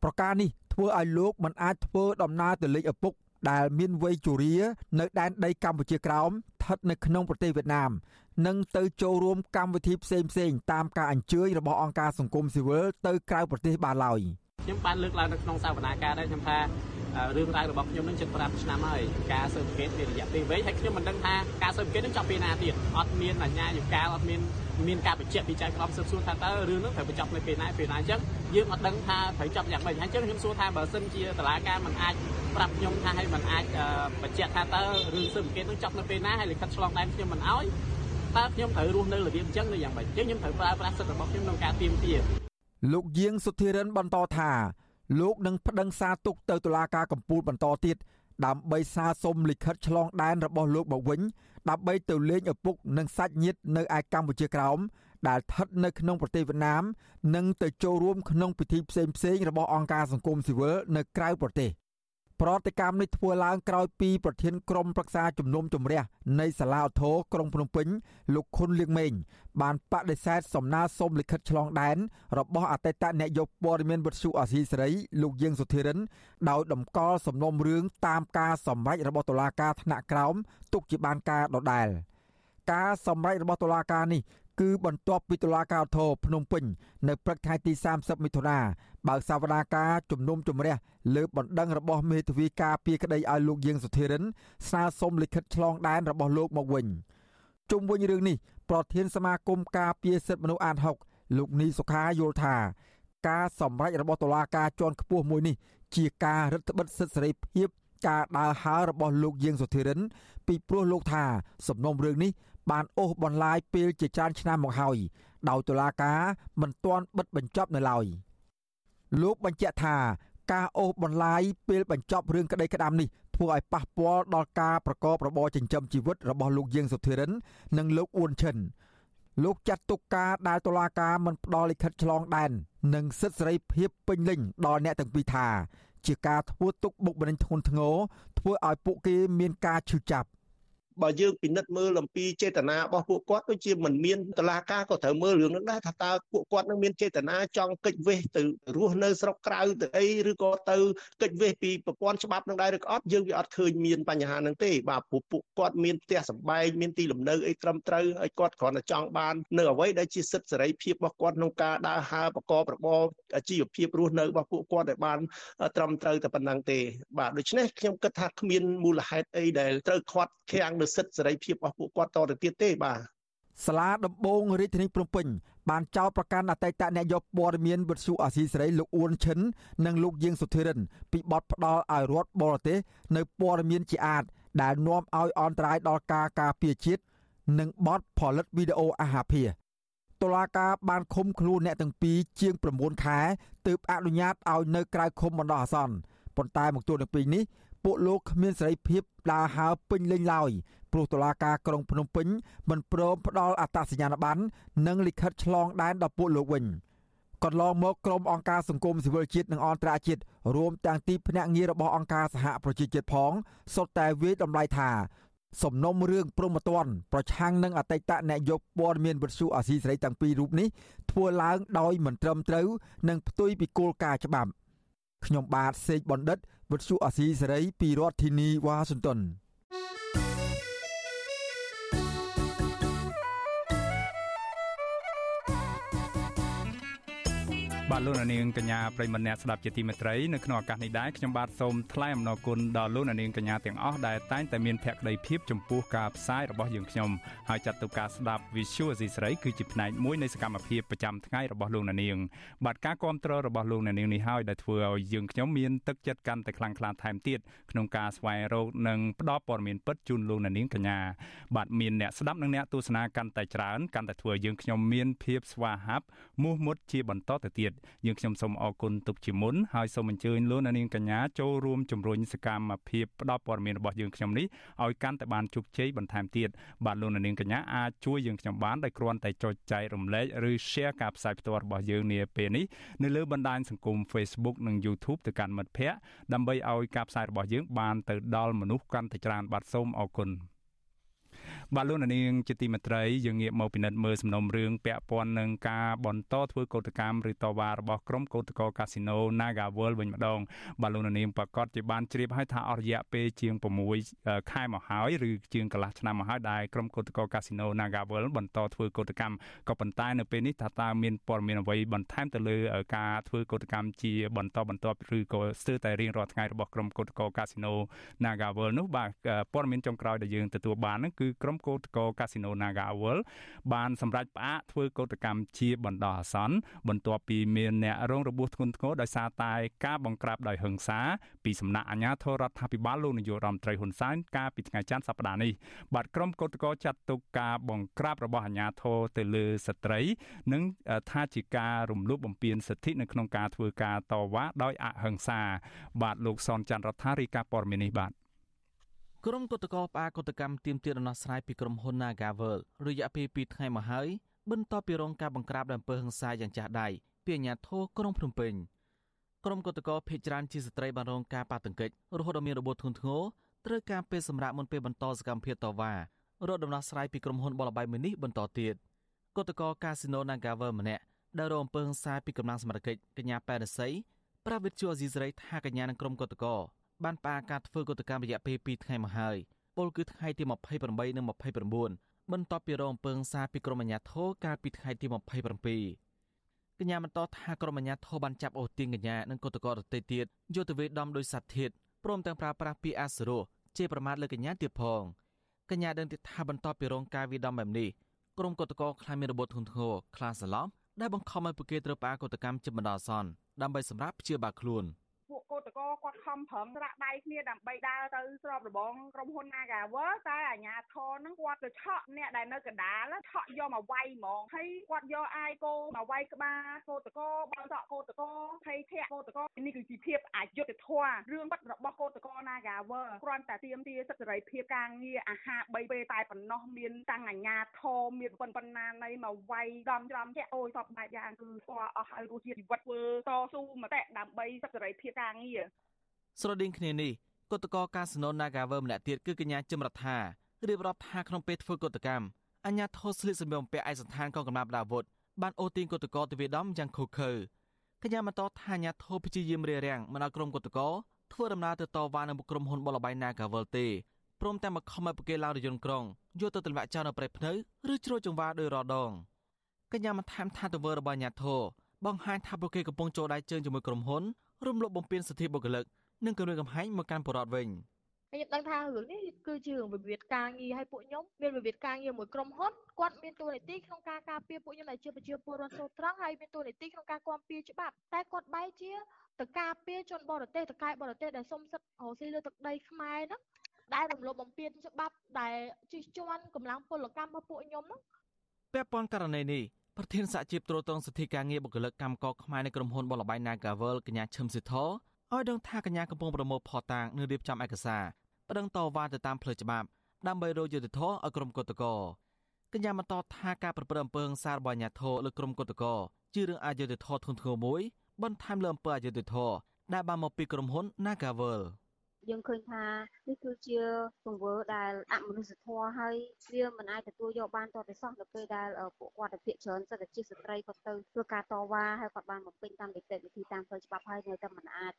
ប្រការនេះធ្វើឲ្យលោកមិនអាចធ្វើដំណើរទៅលេខឪពុក ដែលមានវ័យជរានៅដែនដីកម្ពុជាក្រោមស្ថិតនៅក្នុងប្រទេសវៀតណាមនិងទៅចូលរួមកម្មវិធីផ្សេងផ្សេងតាមការអញ្ជើញរបស់អង្គការសង្គមស៊ីវិលទៅក្រៅប្រទេសបានឡើយខ្ញុំបានលើកឡើងនៅក្នុងសវនាការដែរខ្ញុំថា រឿងរ៉ាវរបស់ខ្ញុំនឹងជិត5ឆ្នាំហើយការស៊ើបអង្កេតមានរយៈពេលវែងហើយខ្ញុំមិនដឹងថាការស៊ើបអង្កេតនឹងចប់ពេលណាទៀតអត់មានអាជ្ញាយុកាលអត់មានមានការបញ្ជាក់ពីចៅក្រមស៊ើបសួរថាតើរឿងនោះត្រូវបញ្ចប់នៅពេលណាពេលណាអញ្ចឹងយើងអត់ដឹងថាត្រូវចប់យ៉ាងម៉េចហើយអញ្ចឹងខ្ញុំសួរថាបើសិនជាតឡាការមិនអាចប្រាប់ខ្ញុំថាឲ្យមិនអាចបញ្ជាក់ថាតើរឿងស៊ើបអង្កេតនឹងចប់នៅពេលណាហើយលិខិតឆ្លងដែនខ្ញុំមិនឲ្យតើខ្ញុំត្រូវរស់នៅរបៀបអញ្ចឹងឬយ៉ាងម៉េចអញ្ចឹងខ្ញុំត្រូវប្រើប្រាស់សិទ្ធិរបស់ខ្ញុំក្នុងការទៀមទាលោកយាងសុធិរិនបន្តថា លោកនឹងប្តឹងសារទុកទៅតុលាការកំពូលបន្តទៀតដើម្បីសារសុំលិខិតឆ្លងដែនរបស់លោកមកវិញដើម្បីទៅលេងឪពុកនិងសាច់ញាតិនៅឯកម្ពុជាក្រោមដែលស្ថិតនៅក្នុងប្រទេសវៀតណាមនិងទៅចូលរួមក្នុងពិធីផ្សេងៗរបស់អង្គការសង្គមស៊ីវិលនៅក្រៅប្រទេស ប្រតិកម្មនេះធ្វើឡើងក្រោយពីប្រធានក្រុមប្រឹក្សាជំនុំជម្រះនៃសាលាឧទ្ធរក្រុងភ្នំពេញលោកខុនលៀងម៉េងបានបដិសេធសំណើសុំលិខិតឆ្លងដែនរបស់អតីតនាយកព័ត៌មានវិទ្យុអាស៊ីសេរីលោកយើងសុធិរិនដោយតម្កល់សំណុំរឿងតាមការសម្រេចរបស់តុលាការថ្នាក់ក្រោមទុកជាបានការដដែលការសម្រេចរបស់តុលាការនេះ គឺបន្ទាប់ពីតុលាការធរភ្នំពេញ នៅព្រឹកថ្ងៃទី30មិថុនាបើកសវនាការជំនុំជម្រះលើបណ្ដឹងរបស់មេធាវីការពីក្តីឲ្យលោកយើងសុធិរិនស្នើសុំលិខិតឆ្លងដែនរបស់លោកមកវិញជុំវិញរឿងនេះប្រធានសមាគមការពីសិទ្ធិមនុស្សអាត6លោកនីសុខាយល់ថា ការសម្រេចរបស់តុលាការជាន់ខ្ពស់មួយនេះជាការរឹតបន្តឹងសិទ្ធិសេរីភាពការដើរហើររបស់លោកយើងសុធិរិន ពីព្រោះលោកថាសំណុំរឿងនេះ បានអូសបន្លាយពេលជាច្រើនឆ្នាំមកហើយដោយតុលាការមិនទាន់បិទបញ្ចប់នៅឡើយលោកបញ្ជាក់ថាការអូសបន្លាយពេលបញ្ចប់រឿងក្តីក្តាំនេះធ្វើឲ្យប៉ះពាល់ដល់ការប្រកបរបរចិញ្ចឹមជីវិតរបស់លោកយាងសុធិរិន និងលោកអ៊ួនឈិនលោកចាត់ទុកការដែលតុលាការមិនផ្ដល់លិខិតឆ្លងដែននិងសិទ្ធិសេរីភាពពេញលេញដល់អ្នកទាំងពីរថា ជាការធ្វើទុកបុកម្នេញធ្ងន់ធ្ងរធ្វើឲ្យពួកគេមានការឈឺចាប់ បើយើងពិនិត្យមើលអំពីចេតនារបស់ពួកគាត់ដូចជាមិនមានតឡាការក៏ត្រូវមើលរឿងនោះដែរថាតើពួកគាត់នឹងមានចេតនាចង់កិច្ចវេះទៅរស់នៅស្រុកក្រៅទៅអីឬក៏ទៅកិច្ចវេះពីប្រព័ន្ធច្បាប់នឹងដែរឬក៏អត់យើងវាអត់ឃើញមានបញ្ហាហ្នឹងទេបាទព្រោះពួកគាត់មានផ្ទះសម្បែងមានទីលំនៅអីត្រឹមត្រូវហើយគាត់គ្រាន់តែចង់បាននៅអ្វីដែលជាសិទ្ធិសេរីភាពរបស់គាត់ក្នុងការដើរហើរប្រកបរបរជីវភាពរស់នៅរបស់ពួកគាត់ឲ្យបានត្រឹមត្រូវតែប៉ុណ្ណឹងទេបាទដូច្នេះខ្ញុំគិតថាគ្មានមូលហេតុអីដែលត្រូវខាត់ខាំងនូវសិទ្ធិសេរីភាពរបស់ពួកគាត់តទៅទៀតទេបាទសាលាដំបងរាជធានីភ្នំពេញបានចោទប្រកាន់អតីតនាយកព័ត៌មានវិទ្យុអាស៊ីសេរីលោកអ៊ួនឈិននិងលោកយាងសុធិរិនពីបទផ្ដាល់ឲ្យរដ្ឋបរទេសនៅព័ត៌មានជាអាតដែលនាំឲ្យអន្តរាយដល់ការការពារជាតិនិងបទផលិតវីដេអូអាហារភាតុតុលាការបានឃុំខ្លួនអ្នកទាំងពីរជាង9ខែទើបអនុញ្ញាតឲ្យនៅក្រៅឃុំបណ្ដោះអាសន្នប៉ុន្តែមកទល់នឹងពេលនេះ ពួកលោកគ្មានសេរីភាពដើរហើរពេញលេញឡើយព្រោះតុលាការក្រុងភ្នំពេញមិនព្រមផ្ដល់អត្តសញ្ញាណប័ណ្ណនិងលិខិតឆ្លងដែនដល់ពួកលោកវិញកន្លងមកក្រុមអង្គការសង្គមស៊ីវិលជាតិនិងអន្តរជាតិរួមទាំងទីភ្នាក់ងាររបស់អង្គការសហប្រជាជាតិផងសុទ្ធតែវាយតម្លៃថាសំណុំរឿងព្រមត្តនប្រឆាំងនឹងអតីតនាយកព័ត៌មានវិទ្យុអាស៊ីសេរីទាំងពីររូបនេះធ្វើឡើងដោយមិនត្រឹមត្រូវនិងផ្ទុយពីគោលការណ៍ច្បាប់ខ្ញុំបាទសេកបណ្ឌិតវិទ្យុអាស៊ីសេរីពីរដ្ឋធានីវ៉ាស៊ីនតោន បាទលោកនាងកញ្ញាប្រិមម្នាក់ស្ដាប់ជាទីមេត្រីនៅក្នុងឱកាសនេះដែរខ្ញុំបាទសូមថ្លែងអំណរគុណដល់លោកនាងកញ្ញាទាំងអស់ដែលតែងតែមានភក្ដីភាពចំពោះការផ្សាយរបស់យើងខ្ញុំហើយចាត់ទុកការស្ដាប់ Visual Asia ស្រីគឺជាផ្នែកមួយនៃសកម្មភាពប្រចាំថ្ងៃរបស់លោកនាងបាទការគ្រប់គ្រងរបស់លោកនាងនេះហើយដែលធ្វើឲ្យយើងខ្ញុំមានទឹកចិត្តកាន់តែខ្លាំងក្លាថែមទៀតក្នុងការស្វែងរកនិងផ្ដល់ព័ត៌មានពិតជូនលោកនាងកញ្ញាបាទមានអ្នកស្ដាប់និងអ្នកទស្សនាកាន់តែច្រើនកាន់តែធ្វើយើងខ្ញុំមានភាពស្វាហាប់មោះមុតជាបន្តទៅទៀតយើងខ្ញុំសូមអរគុណទុកជាមុនហើយសូមអញ្ជើញលោកនាងកញ្ញាចូលរួមជំរុញសកម្មភាពផ្តល់ព័ត៌មានរបស់យើងខ្ញុំនេះឲ្យកាន់តែបានជោគជ័យបន្ថែមទៀតបាទលោកនាងកញ្ញាអាចជួយយើងខ្ញុំបានដោយគ្រាន់តែចុចចែករំលែកឬ share ការផ្សាយផ្ទាល់របស់យើងនាពេលនេះនៅលើបណ្ដាញសង្គម Facebook និង YouTube ទៅកាន់មិត្តភ័ក្តិដើម្បីឲ្យការផ្សាយរបស់យើងបានទៅដល់មនុស្សកាន់តែច្រើនបាទសូមអរគុណ បាទលោកនាងជាទីមេត្រីយើងងាកមកពិនិត្យមើលសំណុំរឿងពាក់ព័ន្ធនឹងការបន្តធ្វើកោតកម្មឬតវ៉ារបស់ក្រុមកោតក្រកាស៊ីណូ Naga World វិញម្ដងបាទលោកនាងប្រកាសជាបានជ្រាបហើយថាអស់រយៈពេលជាង6ខែមកហើយឬជាងកន្លះឆ្នាំមកហើយដែលក្រុមកោតក្រកាស៊ីណូ Naga World បន្តធ្វើកោតកម្មក៏ប៉ុន្តែនៅពេលនេះថាតើមានព័ត៌មានអ្វីបន្ថែមទៅលើការធ្វើកោតកម្មជាបន្តបន្ទាប់ឬក៏ស្ទើរតែរៀងរាល់ថ្ងៃរបស់ក្រុមកោតក្រកាស៊ីណូ Naga World នោះបាទព័ត៌មានចុងក្រោយដែលយើងទទួលបានហ្នឹងគឺក្រុមកោតក្រកាស៊ីណូ Naga World បានសម្រេចផ្អាកធ្វើកោតកម្មជាបណ្ដោះអាសន្នបន្ទាប់ពីមានអ្នករងរបួសធ្ងន់ធ្ងរដោយសារតែការបង្ក្រាបដោយហិង្សាពីសំណាក់អាជ្ញាធររដ្ឋាភិបាលលោកនាយករដ្ឋមន្ត្រីហ៊ុនសែនកាលពីថ្ងៃច័ន្ទសប្តាហ៍នេះបាទក្រុមកោតក្រចាត់ទុកការបង្ក្រាបរបស់អាជ្ញាធរទៅលើស្ត្រីនិងថាជាការរំលោភបំពានសិទ្ធិនៅក្នុងការធ្វើការតវ៉ាដោយអហិង្សាបាទលោកសនច័ន្ទរដ្ឋារាយការណ៍ព័ត៌មាននេះបាទ ក្រុមគឧតកោផ្អាកគឧតកម្មទៀមទាដំណោះស្រាយពីក្រុមហ៊ុន Nagavel រយៈពេល2ថ្ងៃមកហើយបន្ទាប់ពីរងការបង្ក្រាបដោយអំពើហិង្សាយ៉ាងចាស់ដៃពីអាជ្ញាធរក្រុងភ្នំពេញក្រុមគឧតកោភេកច្រានជាស្ត្រីបានរងការប៉ះទង្គិចរហូតដល់មានរបួសធ្ងន់ធ្ងរត្រូវការពេលសម្រាប់មុនពេលបន្តសកម្មភាពតវ៉ារកដំណោះស្រាយពីក្រុមហ៊ុនបលបៃមួយនេះបន្តទៀតគឧតកោកាស៊ីណូ Nagavel ម្នាក់ដែលរងអំពើហិង្សាពីកម្លាំងសមត្ថកិច្ចកញ្ញាប៉ែនសីប្រាវិទ្យាអេស៊ីសរ៉ៃថាកញ្ញានិងក្រុមគឧតកោ បានផ្អាកការធ្វើកតកម្មរយៈពេល2ថ្ងៃមកហើយពលគឺថ្ងៃទី28និង29បន្ទាប់ពីរងអំពើហិង្សាពីក្រុមអាជ្ញាធរកាលពីថ្ងៃទី27កញ្ញាបន្តថាក្រុមអាជ្ញាធរបានចាប់អូសទាញកញ្ញានិងកតករដទៃទៀតយកទៅវេដំដោយសត្វធាតព្រមទាំងប្រើប្រាស់ពាក្យអាសរោះជេរប្រមាថលើកញ្ញាទៀតផងកញ្ញាដឹងទៀតថាបន្ទាប់ពីរងការវាដំបែបនេះក្រុមកតកខ្លាចមានរបួសធ្ងន់ធ្ងរខ្លាចសន្លប់ដែលបង្ខំឲ្យពួកគេត្រូវផ្អាកកតកម្មជាបណ្ដោះអាសន្នដើម្បីសម្រាប់ព្យាបាលខ្លួន។ពួ កកោតកោគាត់ខំប្រឹងត្រាក់ដៃគ្នាដើម្បីដើរទៅស្របរបងក្រុមហ៊ុន Nagawer តែអាញាធរហ្នឹងគាត់ទៅឆក់អ្នកដែលនៅកណ្ដាលឆក់យកមកវាយហ្មងហើយគាត់យកអាយគោមកវាយក្បាលកោតកោបងសក់កោតកោហើយធាក់កោតកោនេះគឺជាភាពអយុត្តិធម៌រឿងបាត់របស់កោតកោ Nagawer គ្រាន់តែទៀមទាសិទ្ធិសេរីភាពការងារអាហារ3ពេលតែប៉ុណ្ណោះមានតាំងអាញាធរមានប៉ុណ្ណាណីមកវាយដំច្រំជាអូយសពបែបយ៉ាងគឺគាត់អស់ហើយរស់ជាតិជីវិតធ្វើតស៊ូមតិដើម្បីសិទ្ធិសេរីភាពការងារ ស្រដៀងគ្នានេះគឧតកោកាស៊ីណូ Nagaver ម្នាក់ទៀតគឺកញ្ញាជឹមរដ្ឋារៀបរាប់ថាក្នុងពេលធ្វើកុតកម្មអញ្ញាធិស្លៀកសម្លៀកបំពាក់ឯកសណ្ឋានកងកម្លាំងប្រដាវុធបានអូសទាញគឧតកោទៅវាដំយ៉ាងខុសខើកញ្ញាបន្តថាអញ្ញាធិព្យាយាមរារាំងមិនឲ្យក្រុមគឧតកោធ្វើដំណើរទៅតវ៉ានៅមុខក្រុមហ៊ុនបលបៃ Nagavel ទេព្រមទាំងមកខំឲ្យប្រគេឡើងរយន្តក្រុងយកទៅទម្លាក់ចោលនៅព្រៃភ្នៅឬជ្រោយចង្វាដោយរដងកញ្ញាបានថែមថាទង្វើរបស់អាញាធរបង្ហាញថាពួកគេកំពុងចូលដៃជើងជាមួយក្រុមហ៊ុនរំលោភបំពានសិទ្ធិបុគ្គលិក និងគម្រាមកំហែងមកកាន់បរដ្ឋវិញខ្ញុំដឹងថារឿងនេះគឺជារឿងវិវាទការងារឲ្យពួកខ្ញុំមានវិវាទការងារមួយក្រុមហ៊ុនគាត់មានតួនាទីក្នុងការការពារពួកខ្ញុំដែលជាប្រជាពលរដ្ឋសូត្រង់ហើយមានតួនាទីក្នុងការគាំពារច្បាប់តែគាត់បែរជាទៅការពារជនបរទេសតកែបរទេសដែលសុំសិទ្ធិរស់ស៊ីលើទឹកដីខ្មែរហ្នឹងដែលរំលោភបំពានច្បាប់ដែលជិះជាន់កម្លាំងពលកម្មរបស់ពួកខ្ញុំហ្នឹងពាក់ព័ន្ធករណីនេះប្រធានសហជីពត្រួតត្រងសិទ្ធិការងារបុគ្គលិកកម្មករខ្មែរនៃក្រុមហ៊ុនបលបៃ Nagavel កញ្ញាឈឹមសិទ្ធ ឲ្យដឹងថាកញ្ញាកំពុងប្រមូលផតាងនិងរៀបចំឯកសារប្តឹងតវ៉ាទៅតាមផ្លូវច្បាប់ដើម្បីរកយុត្តិធម៌ឲ្យក្រុមកុតកោកញ្ញាបន្តថាការប្រព្រឹត្តអំពើហិង្សារបស់អាជ្ញាធរលើក្រុមកុតកោជារឿងអយុត្តិធម៌ធ្ងន់ធ្ងរមួយបន្ថែមលើអំពើអយុត្តិធម៌ដែលបានមកពីក្រុមហ៊ុន Nagavel យើងឃើញថានេះគឺជាទង្វើដែលអមនុស្សធម៌ហើយវាមិនអាចទទួលយកបានតទៅសោះនៅពេលដែលពួកគាត់ទៅភាកច្រើនសិទ្ធិជាស្ត្រីគាត់ទៅធ្វើការតវ៉ាហើយគាត់បានបំពេញតាមនីតិវិធីតាមផ្លូវច្បាប់ហើយនៅតែមិនអាច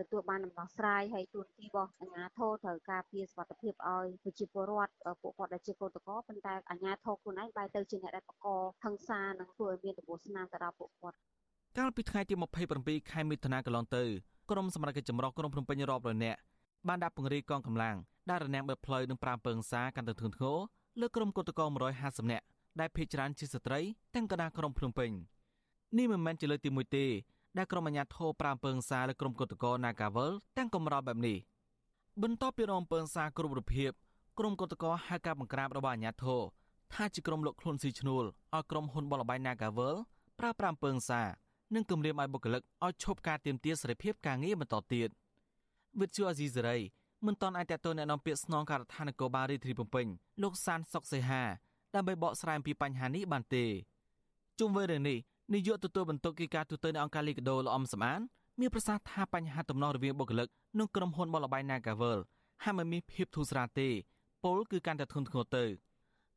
ទទួលបានដំណោះស្រាយហើយទួនាទីរបស់អាជ្ញាធរត្រូវការពារសុខភាពឲ្យប្រជាពលរដ្ឋពួកគាត់ដែលជាកោតក្រប៉ុន្តែអាជ្ញាធរខ្លួនឯងបែរទៅជាអ្នកដែលបកហិង្សានិងធ្វើឲ្យមានទង្វើស្នាមទៅដល់ពួកគាត់កាលពីថ្ងៃទី27ខែមិថុនាកន្លងទៅក្រុមសមត្ថកិច្ចចម្រុះក្រុងភ្នំពេញរាប់រយនាក់ បានដាក់ពង្រាយកងកម្លាំងដែលរនាំងបិទផ្លូវនិងប្រាំពើងសាកាន់តែធ្ងន់ធ្ងរលើក្រុមគឧតកោ150នាក់ដែលភ័យច្រើនជាស្ត្រីទាំងកណ្ដាលក្រុងភ្នំពេញនេះមិនមែនជាលើកទី1ទេដែលក្រុមអាជ្ញាធរប្រាំពើងសាលើក្រុមគឧតកោ Nagawal ទាំងកំរោលបែបនេះបន្ទាប់ពីរងពើងសាគ្រប់រូបភាពក្រុមគឧតកោហៅការបង្ក្រាបរបស់អាជ្ញាធរថាជាក្រុមលោកខ្លួនស៊ីឈ្នួលឲ្យក្រុមហ៊ុនបលបៃ Nagawal ប្រើប្រាំពើងសានិងគម្រាមឲ្យបុគ្គលិកឲ្យឈប់ការទៀមទាសេរីភាពការងារបន្តទៀត។ វិទ្យុអាស៊ីសេរីមិនតន់អាចតទៅแนะនាំពាក្យស្នងការដ្ឋាននគរបាលរាជធានីភ្នំពេញលោកសានសុកសេហាដើម្បីបកស្រាយអំពីបញ្ហានេះបានទេជុំវិញរឿងនេះនាយកទទួលបន្ទុកកិច្ចការទូតនៅអង្គការលីកាដូលោកអំសំអានមានប្រសាសន៍ថាបញ្ហាទំនាស់រវាងបុគ្គលិកនិងក្រុមហ៊ុនបលបៃ Nagavel ហាក់មិនមានភាពធូរស្រាលទេពលគឺកាន់តែធ្ងន់ធ្ងរទៅ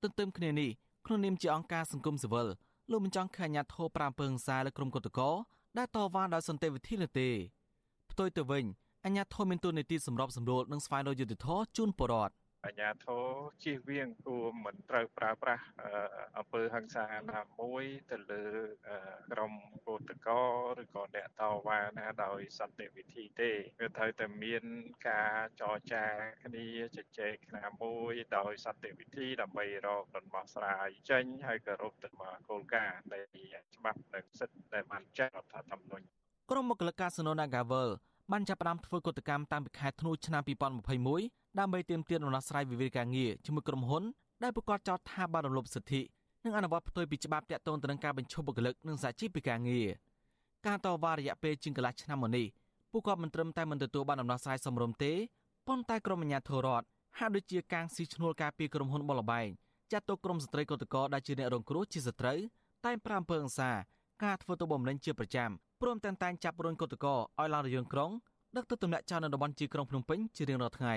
ទន្ទឹមគ្នានេះក្នុងនាមជាអង្គការសង្គមស៊ីវិលលោកមិនចង់ឃើញអាញាធរប្រាំពើងសាលើក្រុមគឧតកោដែលតវ៉ាដោយសន្តិវិធីនោះទេផ្ទុយទៅវិញ អញ្ញាធមមានទូនីតិសម្របសម្រួលនិងស្វែងរកយុត្តិធម៌ជូនប្រជាពលរដ្ឋអញ្ញាធរជៀសវាងគួរមិនត្រូវប្រើប្រាស់អំពើហិង្សាណាមួយទៅលើក្រុមកោតកោឬក៏អ្នកតវ៉ាណាដោយសន្តិវិធីទេវាត្រូវតែមានការចរចាគ្នាជជែកគ្នាមួយដោយសន្តិវិធីដើម្បីរកដំណោះស្រាយចេញហើយគោរពទៅមកគោលការណ៍នៃច្បាប់និងសិទ្ធិដែលបានចាត់រដ្ឋធម្មនុញ្ញក្រុមមកលកាសណូ Nagavel បានចាប់ផ្ដើមធ្វើកតកម្មតាំងពីខែធ្នូឆ្នាំ2021ដើម្បីទាមទារដំណោះស្រាយវិវាទការងារជាមួយក្រុមហ៊ុនដែលប្រកាសចោទថាបានរំលោភសិទ្ធិនិងអនុវត្តផ្ទុយពីច្បាប់ទាក់ទងទៅនឹងការបញ្ឈប់បុគ្គលិកនិងសហជីពពីការងារការតវ៉ារយៈពេលជាងកន្លះឆ្នាំមកនេះពួកគាត់មិនត្រឹមតែមិនទទួលបានដំណោះស្រាយសមរម្យទេប៉ុន្តែក្រុមអាជ្ញាធររដ្ឋហាក់ដូចជាកាងស៊ីឈ្នួលការពីក្រុមហ៊ុនបលបែងចាត់ទុកក្រុមស្ត្រីកតកដែលជាអ្នករងគ្រោះជាសត្រូវតែប្រាំអំពើអង្សា ការធ្វើទុកបុកម្នេញជាប្រចាំព្រមទាំងតែងចាប់រុញកតកឲ្យឡើងរយន្តក្រុងដឹកទៅទម្លាក់ចោលនៅតំបន់ជាក្រុងភ្នំពេញជារៀងរាល់ថ្ងៃ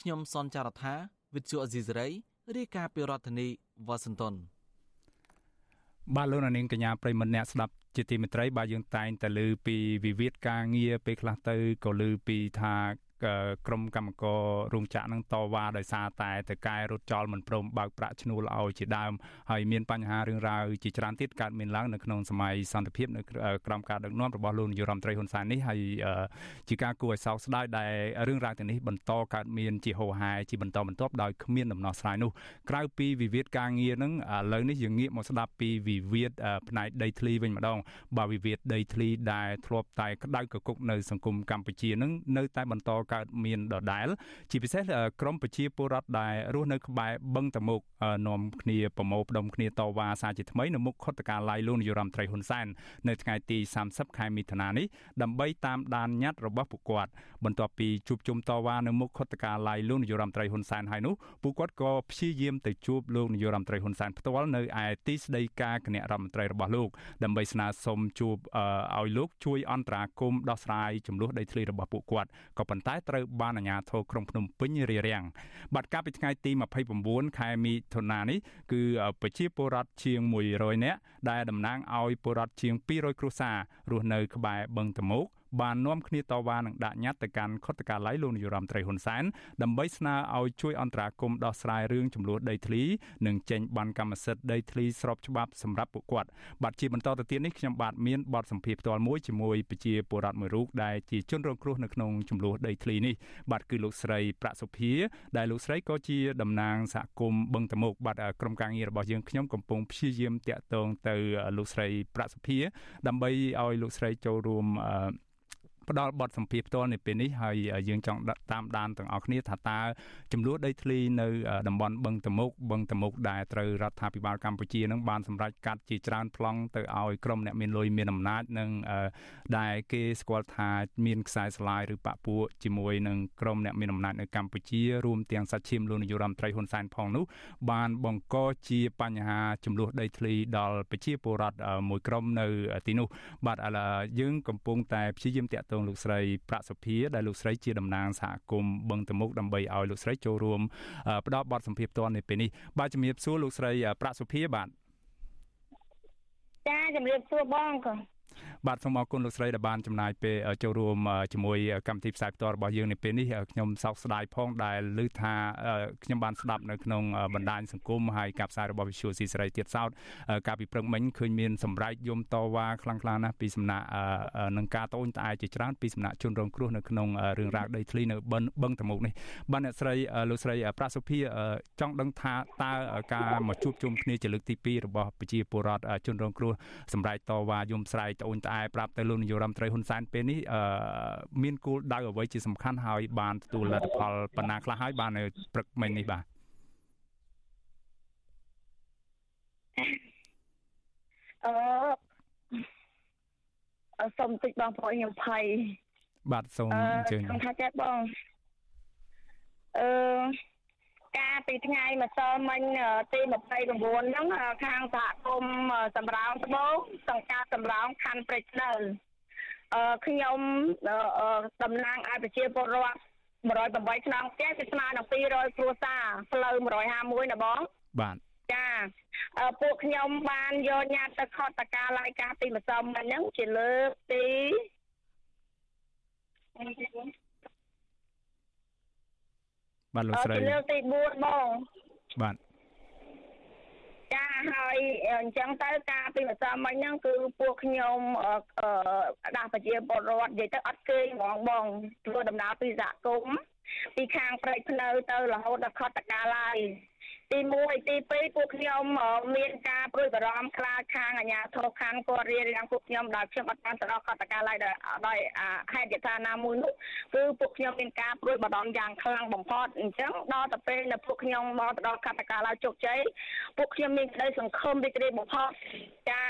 ខ្ញុំសនចាររថាវិទ្យុអេស៊ីសរ៉ៃរាយការណ៍ពីរដ្ឋធានីវ៉ាស៊ីនតោនបាទលោកនាងកញ្ញាប្រិមម្នាក់ស្ដាប់ជាទីមេត្រីបាទយើងតែងតែលើពីវិវាទការងារពេលខ្លះទៅក៏លើពីថា ក្រុមកម្មកររោងចក្រនឹងតវ៉ាដោយសារតែតកែរត់ចោលមិនព្រមបើកប្រាក់ឈ្នួលឲ្យជាដើមហើយមានបញ្ហារឿងរ៉ាវជាច្រើនទៀតកើតមានឡើងនៅក្នុងសម័យសន្តិភាពនៅក្រោមការដឹកនាំរបស់លោកនាយរដ្ឋមន្ត្រីហ៊ុនសែននេះហើយជាការគួរឲ្យសោកស្ដាយដែលរឿងរ៉ាវទាំងនេះបន្តកើតមានជាហូរហែជាបន្តបន្ទាប់ដោយគ្មានដំណោះស្រាយនោះក្រៅពីវិវាទការងារនឹងឥឡូវនេះយើងងាកមកស្ដាប់ពីវិវាទផ្នែកដីធ្លីវិញម្ដងបើវិវាទដីធ្លីដែលធ្លាប់តែក្តៅកគុកនៅសង្គមកម្ពុជានឹងនៅតែបន្តកើតមានដដែល ជាពិសេសក្រមប្រជាពលរដ្ឋដែលរស់នៅក្បែរបឹងតមុកនាំគ្នាប្រមូលផ្ដុំគ្នាតវ៉ាសារជាថ្មីនៅមុខខុទ្ទកាល័យលោកនាយរដ្ឋមន្ត្រីហ៊ុនសែននៅថ្ងៃទី30ខែមិថុនានេះដើម្បីតាមដានញត្តិរបស់ពួកគាត់បន្ទាប់ពីជួបជុំតវ៉ានៅមុខខុទ្ទកាល័យលោកនាយរដ្ឋមន្ត្រីហ៊ុនសែនហើយនោះពួកគាត់ក៏ព្យាយាមទៅជួបលោកនាយរដ្ឋមន្ត្រីហ៊ុនសែនផ្ទាល់នៅឯទីស្តីការគណៈរដ្ឋមន្ត្រីរបស់លោកដើម្បីស្នើសុំជួបឲ្យលោកជួយអន្តរាគមន៍ដោះស្រាយចំនួនដីធ្លីរបស់ពួកគាត់ក៏ប៉ុន្តែត្រូវបានអាជ្ញាធរក្រុងភ្នំពេញរារាំងបាត់កាលពីថ្ងៃទី29ខែមិថុនានេះគឺប្រជាពលរដ្ឋជាង100នាក់ដែលតំណាងឲ្យពលរដ្ឋជាង200គ្រួសាររស់នៅក្បែរបឹងតមោក បាននាំគ្នាតវ៉ានិងដាក់ញត្តិទៅកាន់ខុទ្ទកាល័យលោកនាយរដ្ឋមន្ត្រីហ៊ុនសែនដើម្បីស្នើឲ្យជួយអន្តរាគមន៍ដោះស្រាយរឿងចំនួនដីធ្លីនិងចេញបានកម្មសិទ្ធិដីធ្លីស្របច្បាប់សម្រាប់ពួកគាត់បាទជាបន្តទៅទៀតនេះខ្ញុំបាទមានបទសម្ភាសន៍ផ្ទាល់មួយជាមួយប្រជាពលរដ្ឋមួយរូបដែលជាជនរងគ្រោះនៅក្នុងចំនួនដីធ្លីនេះបាទគឺលោកស្រីប្រាក់សុភាដែលលោកស្រីក៏ជាតំណាងសហគមន៍បឹងតមោកបាទក្រុមការងាររបស់យើងខ្ញុំកំពុងព្យាយាមតាក់ទងទៅលោកស្រីប្រាក់សុភាដើម្បីឲ្យលោកស្រីចូលរួម ផ្ដល់បទសម្ភាសផ្ទាល់នៅពេលនេះហើយយើងចង់តាមដានទាំងអស់គ្នាថាតើចំនួនដីធ្លីនៅតំបន់បឹងតមុកបឹងតមុកដែលត្រូវរដ្ឋាភិបាលកម្ពុជានឹងបានសម្រេចកាត់ជាច្រើនប្លង់ទៅឲ្យក្រុមអ្នកមានលុយមានអំណាចនិងដែលគេស្គាល់ថាមានខ្សែស្លាយឬបពុជាមួយនឹងក្រុមអ្នកមានអំណាចនៅកម្ពុជារួមទាំងសាច់ឈាមលោកនាយរដ្ឋមន្ត្រីហ៊ុនសែនផងនោះបានបង្កជាបញ្ហាចំនួនដីធ្លីដល់ប្រជាពលរដ្ឋមួយក្រុមនៅទីនោះបាទឥឡូវយើងកំពុងតែព្យាយាមតាក់ទងលោកស្រីប្រាក់សុភាដែលលោកស្រីជាតំណាងសហគមន៍បឹងតមុកដើម្បីឲ្យលោកស្រីចូលរួមផ្ដល់បទសម្ភាសន៍ផ្ទាល់នៅពេលនេះបាទជំរាបសួរលោកស្រីប្រាក់សុភាបាទចាជំរាបសួរបងក៏ បាទសូមអរគុណលោកស្រីដែលបានចំណាយពេលចូលរួមជាមួយកម្មវិធីផ្សាយផ្ទាល់របស់យើងនៅពេលនេះខ្ញុំសោកស្ដាយផងដែលឮថាខ្ញុំបានស្ដាប់នៅក្នុងបណ្ដាញសង្គមហើយការផ្សាយរបស់ Visual C សេរីទៀតសោតកាលពីព្រឹកមិញឃើញមានសម្ដែងយំតវ៉ាខ្លាំងៗណាស់ពីសំណាក់នឹងការតូនត្អែជាច្រើនពីសំណាក់ជនរងគ្រោះនៅក្នុងរឿងរ៉ាវដីធ្លីនៅបឹងតមុកនេះបាទអ្នកស្រីលោកស្រីប្រាសុភាចង់ដឹងថាតើការមកជួបជុំគ្នាជាលើកទី2របស់ប្រជាពលរដ្ឋជនរងគ្រោះសម្ដែងតវ៉ាយំស្រែកត្អូញត្អែប្រាប់ទៅលោកនាយរដ្ឋមន្ត្រីហ៊ុនសែនពេលនេះមានគោលដៅអ្វីជាសំខាន់ហើយបានទទួលលទ្ធផលប៉ុណ្ណាខ្លះហើយបាននៅព្រឹកមិញនេះបាទអឺសូមតិចបងប្អូនខ្ញុំភ័យបាទសូមអញ្ជើញខ្ញុំថាចេះបងអឺ ការពីថ្ងៃម្សិលមិញទី29ហ្នឹងខាងសហគមន៍សម្រោងត្បូងសង្កាត់សម្រោងខណ្ឌព្រៃស្នៅអឺខ្ញុំតំណាងឲ្យប្រជាពលរដ្ឋ108ខ្នងផ្ទះគឺស្មើនឹង200គ្រួសារផ្លូវ151ណាបងបាទចាពួកខ្ញុំបានយកញត្តិទៅខតតការឡាយការពីម្សិលមិញហ្នឹងជាលើកទី បាទលោកស្រីលើកទី4បងបាទចាហើយអញ្ចឹងទៅការពីម្សិលមិញហ្នឹងគឺពួកខ្ញុំដាស់ប្រជាពលរដ្ឋនិយាយទៅអត់គេហ្មងបងធ្វើដំណើរពីសហគមន៍ពីខាងព្រៃភ្នៅទៅរហូតដល់ខតកាឡាយ ទី1ទី2ពួកខ្ញុំមានការព្រួយបារម្ភខ្លាចខាងអាជ្ញាធរខាងគាត់រៀបរៀងពួកខ្ញុំដោយខ្ញុំអត់បានទៅដល់កតកាឡើយដោយហេតុយថាណាមួយនោះគឺពួកខ្ញុំមានការព្រួយបារម្ភយ៉ាងខ្លាំងបំផុតអញ្ចឹងដល់ទៅពេលដែលពួកខ្ញុំមកទៅដល់កតកាឡើយជោគជ័យពួកខ្ញុំមានក្តីសង្ឃឹមរីករាយបំផុតចា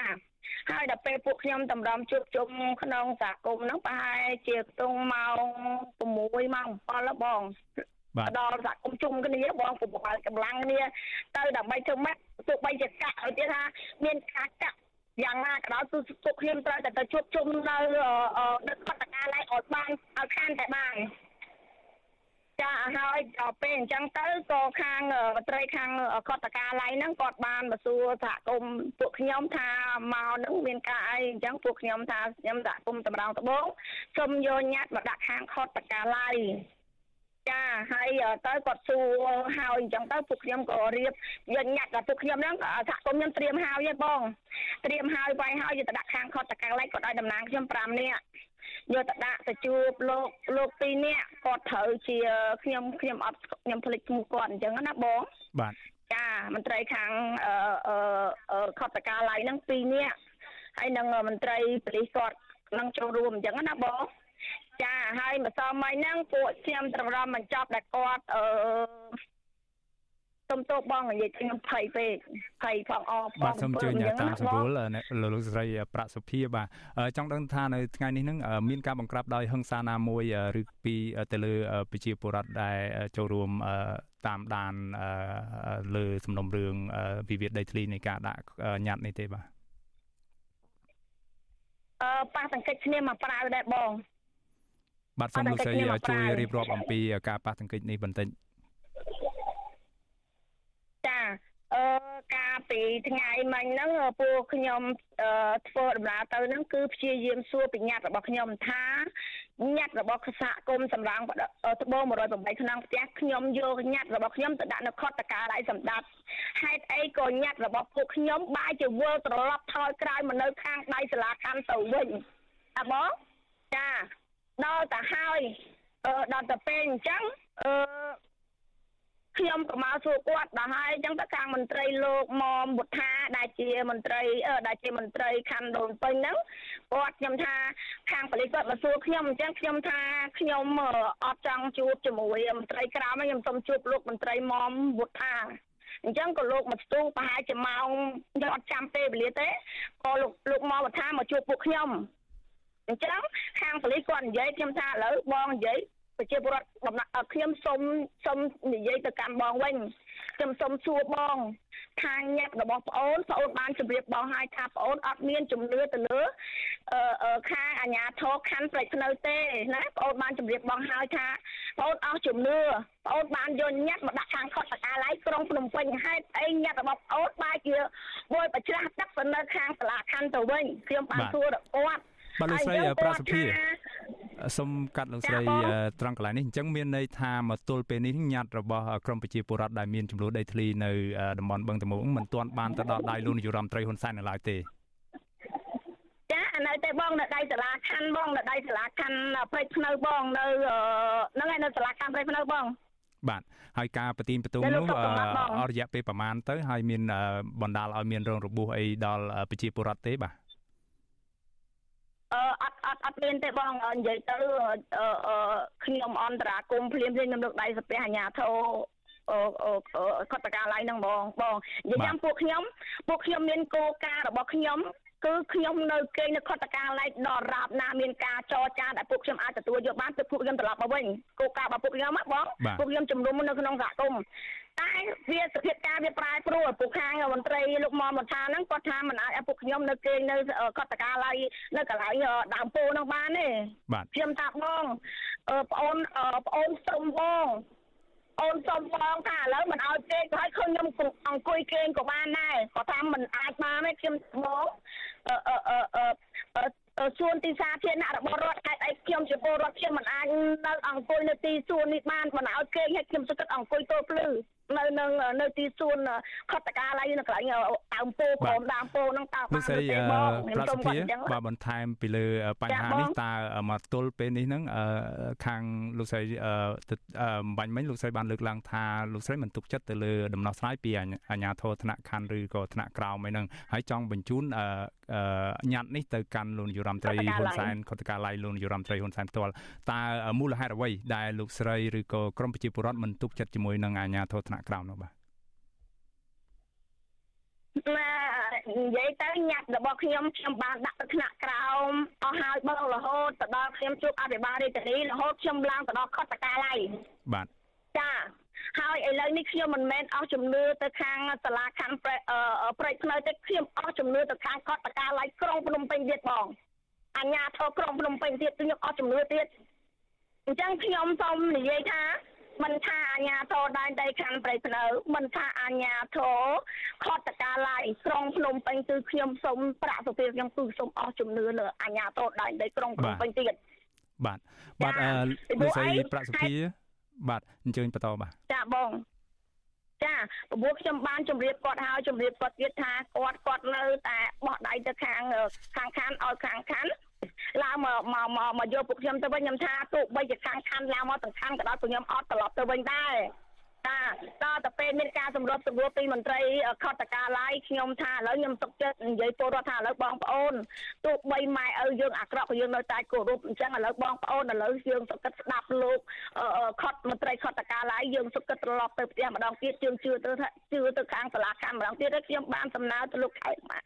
ហើយដល់ពេលពួកខ្ញុំតម្រាំជួបជុំក្នុងសហគមន៍ហ្នឹងប្រហែលជាខ្ទង់ម៉ោង6ម៉ោង7បង ដល់សហគមន៍ជុំគ្នាបងពុកបល់កម្លាំងគ្នាទៅដើម្បីធ្វើម៉េចទោះបីជាកាក់ឲ្យទៀតថាមានការកាក់យ៉ាងណាក៏ដោយគឺពួកខ្ញុំត្រូវតែទៅជួបជុំនៅដឹកកតកាឡៃឲ្យបានឲ្យខានតែបានចាហើយដល់ពេលអញ្ចឹងទៅក៏ខាងមន្ត្រីខាងកតកាឡៃហ្នឹងគាត់បានមកសួរសហគមន៍ពួកខ្ញុំថាមកហ្នឹងមានការអីអញ្ចឹងពួកខ្ញុំថាខ្ញុំសហគមន៍តម្រងដបងសូមយកញត្តិមកដាក់ខាងខតកាឡៃ ចាហើយទៅគាត់សួរហើយអញ្ចឹងទៅពួកខ្ញុំក៏រៀបយកញាត់ដល់ពួកខ្ញុំហ្នឹងសហគមន៍ខ្ញុំត្រៀមហើយឯងបងត្រៀមហើយវាយហើយយកទៅដាក់ខាងខុតតកាឡៃគាត់ឲ្យតំណាងខ្ញុំ5នាក់យកទៅដាក់ទៅជួបលោកលោក2នាក់គាត់ត្រូវជាខ្ញុំខ្ញុំអត់ខ្ញុំភ្លេចឈ្មោះគាត់អញ្ចឹងណាបងបាទចាមន្ត្រីខាងអឺខុតតកាឡៃហ្នឹង2នាក់ហើយនឹងមន្ត្រីប៉ូលីសគាត់នឹងចូលរួមអញ្ចឹងណាបង ចាហើយម្សិលមិញហ្នឹងពួកខ្ញុំត្រឡប់បញ្ចប់ដែលគាត់អឺសុំទោសបងនិយាយខ្ញុំភ័យពេកភ័យផងអបងបាទសូមជួយតាមសម្រួលលោកស្រីប្រាក់សុភាបាទចង់ដឹងថានៅថ្ងៃនេះនឹងមានការបង្ក្រាបដោយហិង្សាណាមួយឬពីទៅលើប្រជាពលរដ្ឋដែលចូលរួមតាមដានលើសំណុំរឿងវិវាទដីធ្លីនៃការដាក់ញត្តិនេះទេបាទអឺប៉ះសង្កេតគ្នាមកប្រាវដែរបង បាទសូមលោកស្រីជួយរៀបរាប់អំពីការប៉ះទង្គិចនេះបន្តិចចាអឺកាលពីថ្ងៃមិញហ្នឹងពួកខ្ញុំធ្វើដំណើរទៅហ្នឹងគឺព្យាយាមសួរបញ្ញត្តិរបស់ខ្ញុំថាញត្តិរបស់ខ្សាគមសម្រងត្បូង108ក្នុងផ្ទះខ្ញុំយកញត្តិរបស់ខ្ញុំទៅដាក់នៅខុតតកាដៃសម្ដាប់ហេតុអីក៏ញត្តិរបស់ពួកខ្ញុំបែរជាវិលត្រឡប់ថយក្រោយមកនៅខាងដៃសាលាខណ្ឌទៅវិញអាបងចា ដល់ទៅហើយអឺដល់ទៅពេលអញ្ចឹងអឺខ្ញុំក៏មកសួរគាត់ដល់ហើយអញ្ចឹងទៅខាងមន្ត្រីលោកមុំបុត្ថាដែលជាមន្ត្រីដែលជាមន្ត្រីខណ្ឌដូនពេញហ្នឹងគាត់ខ្ញុំថាខាងប៉ូលីសគាត់មកសួរខ្ញុំអញ្ចឹងខ្ញុំថាខ្ញុំអត់ចង់ជួបជាមួយមន្ត្រីក្រៅខ្ញុំសូមជួបលោកមន្ត្រីមុំបុត្ថាអញ្ចឹងក៏លោកមកស្ទូប្រហែលជាម៉ោងខ្ញុំអត់ចាំពេលវេលាទេក៏លោកលោកមកបន្ថាមកជួបពួកខ្ញុំ អញ្ចឹងខាងប៉ូលីសគាត់និយាយខ្ញុំថាឥឡូវបងនិយាយប្រជាពលរដ្ឋបំណាក់ខ្ញុំសូមសូមនិយាយទៅកាន់បងវិញខ្ញុំសូមសួរបងខាងញាតិរបស់ប្អូនប្អូនបានជម្រាបបងហើយថាប្អូនអត់មានជំនឿទៅលើអឺខាងអាជ្ញាធរខណ្ឌព្រៃភ្នៅទេណាប្អូនបានជម្រាបបងហើយថាប្អូនអស់ជំនឿប្អូនបានយកញាតិមកដាក់ខាងខុតសកាឡៃក្រុងភ្នំពេញហេតុអីញាតិរបស់ប្អូនបែរជាមួយប្រច្រាស់ទឹកទៅនៅខាងសាលាខណ្ឌទៅវិញខ្ញុំបានសួរគាត់ បាទលោកស្រីប្រសិទ្ធិសូមកាត់លោកស្រីត្រង់កន្លែងនេះអញ្ចឹងមានន័យថាមកទល់ពេលនេះញត្តិរបស់ក្រមប្រជាពលរដ្ឋដែលមានចំនួនដីធ្លីនៅតំបន់បឹងតមោងមិនទាន់បានទៅដល់ដៃលោកនាយរដ្ឋមន្ត្រីហ៊ុនសែននៅឡើយទេចានៅតែបងនៅដៃសាលាខណ្ឌបងនៅដៃសាលាខណ្ឌព្រៃភ្នៅបងនៅហ្នឹងហើយនៅសាលាខណ្ឌព្រៃភ្នៅបងបាទហើយការប្រទីនបន្ទូងនោះអររយៈពេលប្រហែលទៅហើយមានបណ្ដាលឲ្យមានរងរបួសអីដល់ប្រជាពលរដ្ឋទេបាទ អឺអត់អត់អត់មានទេបងនិយាយទៅអឺខ្ញុំអន្តរាគមភ្លាមភ្លាមខ្ញុំលើកដៃសាពះអាញាធោអូអូកតកាឡៃហ្នឹងបងបងនិយាយយ៉ាងពួកខ្ញុំពួកខ្ញុំមានគោលការណ៍របស់ខ្ញុំគឺខ្ញុំនៅគេនៅខុតកាឡៃដល់រាបណាមានការចរចាដែលពួកខ្ញុំអាចទទួលយកបានទៅពួកខ្ញុំត្រឡប់មកវិញគោលការណ៍របស់ពួកខ្ញុំបងពួកខ្ញុំជំនុំនៅក្នុងសហគមន៍ តែវាសភាពការវាប្រែប្រួលពួកខាងមន្ត្រីលោកមមថាហ្នឹងគាត់ថាមិនអាចឲ្យពួកខ្ញុំនៅគេនៅកតកាឡៃនៅកន្លែងដើមពោហ្នឹងបានទេខ្ញុំថាបងប្អូនប្អូនសុំបងអូនសុំបងថាឥឡូវមិនឲ្យគេឲ្យឃើញខ្ញុំអង្គុយគេងក៏បានដែរគាត់ថាមិនអាចបានទេខ្ញុំបងអឺអឺអឺសួនទីសាធារណៈរបស់រដ្ឋហេតុអីខ្ញុំជាពលរដ្ឋខ្ញុំមិនអាចនៅអង្គុយនៅទីសួននេះបានមិនឲ្យគេឲ្យខ្ញុំសុទ្ធអង្គុយទល់ភ្លឺ នៅនឹងនៅទីសួនខតកាឡៃនៅកន្លែងដើមពោក្រោមដើមពោហ្នឹងតើបានទេបងខ្ញុំសូមគាត់អញ្ចឹងបាទបន្ថែមពីលើបញ្ហានេះតើមកទល់ពេលនេះហ្នឹងខាងលោកស្រីបាញ់មិញលោកស្រីបានលើកឡើងថាលោកស្រីមិនទុកចិត្តទៅលើដំណោះស្រាយពីអាជ្ញាធរថ្នាក់ខណ្ឌឬក៏ថ្នាក់ក្រោមអីហ្នឹងហើយចង់បញ្ជូនញត្តិនេះទៅកាន់លោកនាយរដ្ឋមន្ត្រីហ៊ុនសែនខុទ្ទកាឡៃលោកនាយរដ្ឋមន្ត្រីហ៊ុនសែនផ្ទាល់តើមូលហេតុអ្វីដែលលោកស្រីឬក៏ក្រមប្រជាពលរដ្ឋមិនទុកចិត្តជាមួយនឹងអាជ្ញាធរថ្នាក់ក្រោមនោះបាទនិយាយទៅញាត់របស់ខ្ញុំខ្ញុំបានដាក់ទៅថ្នាក់ក្រោមអស់ហើយបងរហូតទៅដល់ខ្ញុំជួបអភិបាលរាជធានីរហូតខ្ញុំឡើងទៅដល់ខុទ្ទកាឡៃបាទចាហើយឥឡូវនេះខ្ញុំមិនមែនអស់ជំនឿទៅខាងសាលាខណ្ឌព្រៃភ្នៅទេខ្ញុំអស់ជំនឿទៅខាងកតកាឡៃក្រុងភ្នំពេញទៀតបងអញ្ញាធរក្រុងភ្នំពេញទៀតខ្ញុំអស់ជំនឿទៀតអញ្ចឹងខ្ញុំសូមនិយាយថា មិនថាអាញាធរដែនដីខណ្ឌព្រៃភ្នៅមិនថាអាញាធរខតកាឡៃក្រុងភ្នំពេញគឺខ្ញុំសូមប្រាក់សុភាពខ្ញុំគឺសូមអស់ជំនឿលើអាញាធរដែនដីក្រុងភ្នំពេញទៀតបាទបាទលោកស្រីប្រាក់សុភាបាទអញ្ជើញបន្តបាទចាបងចាពពួកខ្ញុំបានជម្រាបគាត់ហើយជម្រាបគាត់ទៀតថាគាត់គាត់នៅតែបោះដៃទៅខាងខាងខានឲ្យខាងខាន ឡើងមកមកមកមកយកពួកខ្ញុំទៅវិញខ្ញុំថាទោះបីជាខាងខានឡើងមកទាំងខានក៏ដោយពួកខ្ញុំអត់ត្រឡប់ទៅវិញដែរ តាដល់ទៅពេលមានការសម្របសម្រួលពីមន្ត្រីខតកាឡៃខ្ញុំថាឥឡូវខ្ញុំទុកចិត្តនិយាយពលរដ្ឋថាឥឡូវបងប្អូនទោះបីម៉ែឪយើងអាក្រក់ក៏យើងនៅតែគោរពអញ្ចឹងឥឡូវបងប្អូនឥឡូវយើងសុខចិត្តស្ដាប់លោកខតមន្ត្រីខតកាឡៃយើងសុខចិត្តត្រឡប់ទៅផ្ទះម្ដងទៀតយើងជឿទៅជឿទៅខាងសាលាកម្មម្ដងទៀតខ្ញុំបានសំណើទៅលោកខេមម៉ា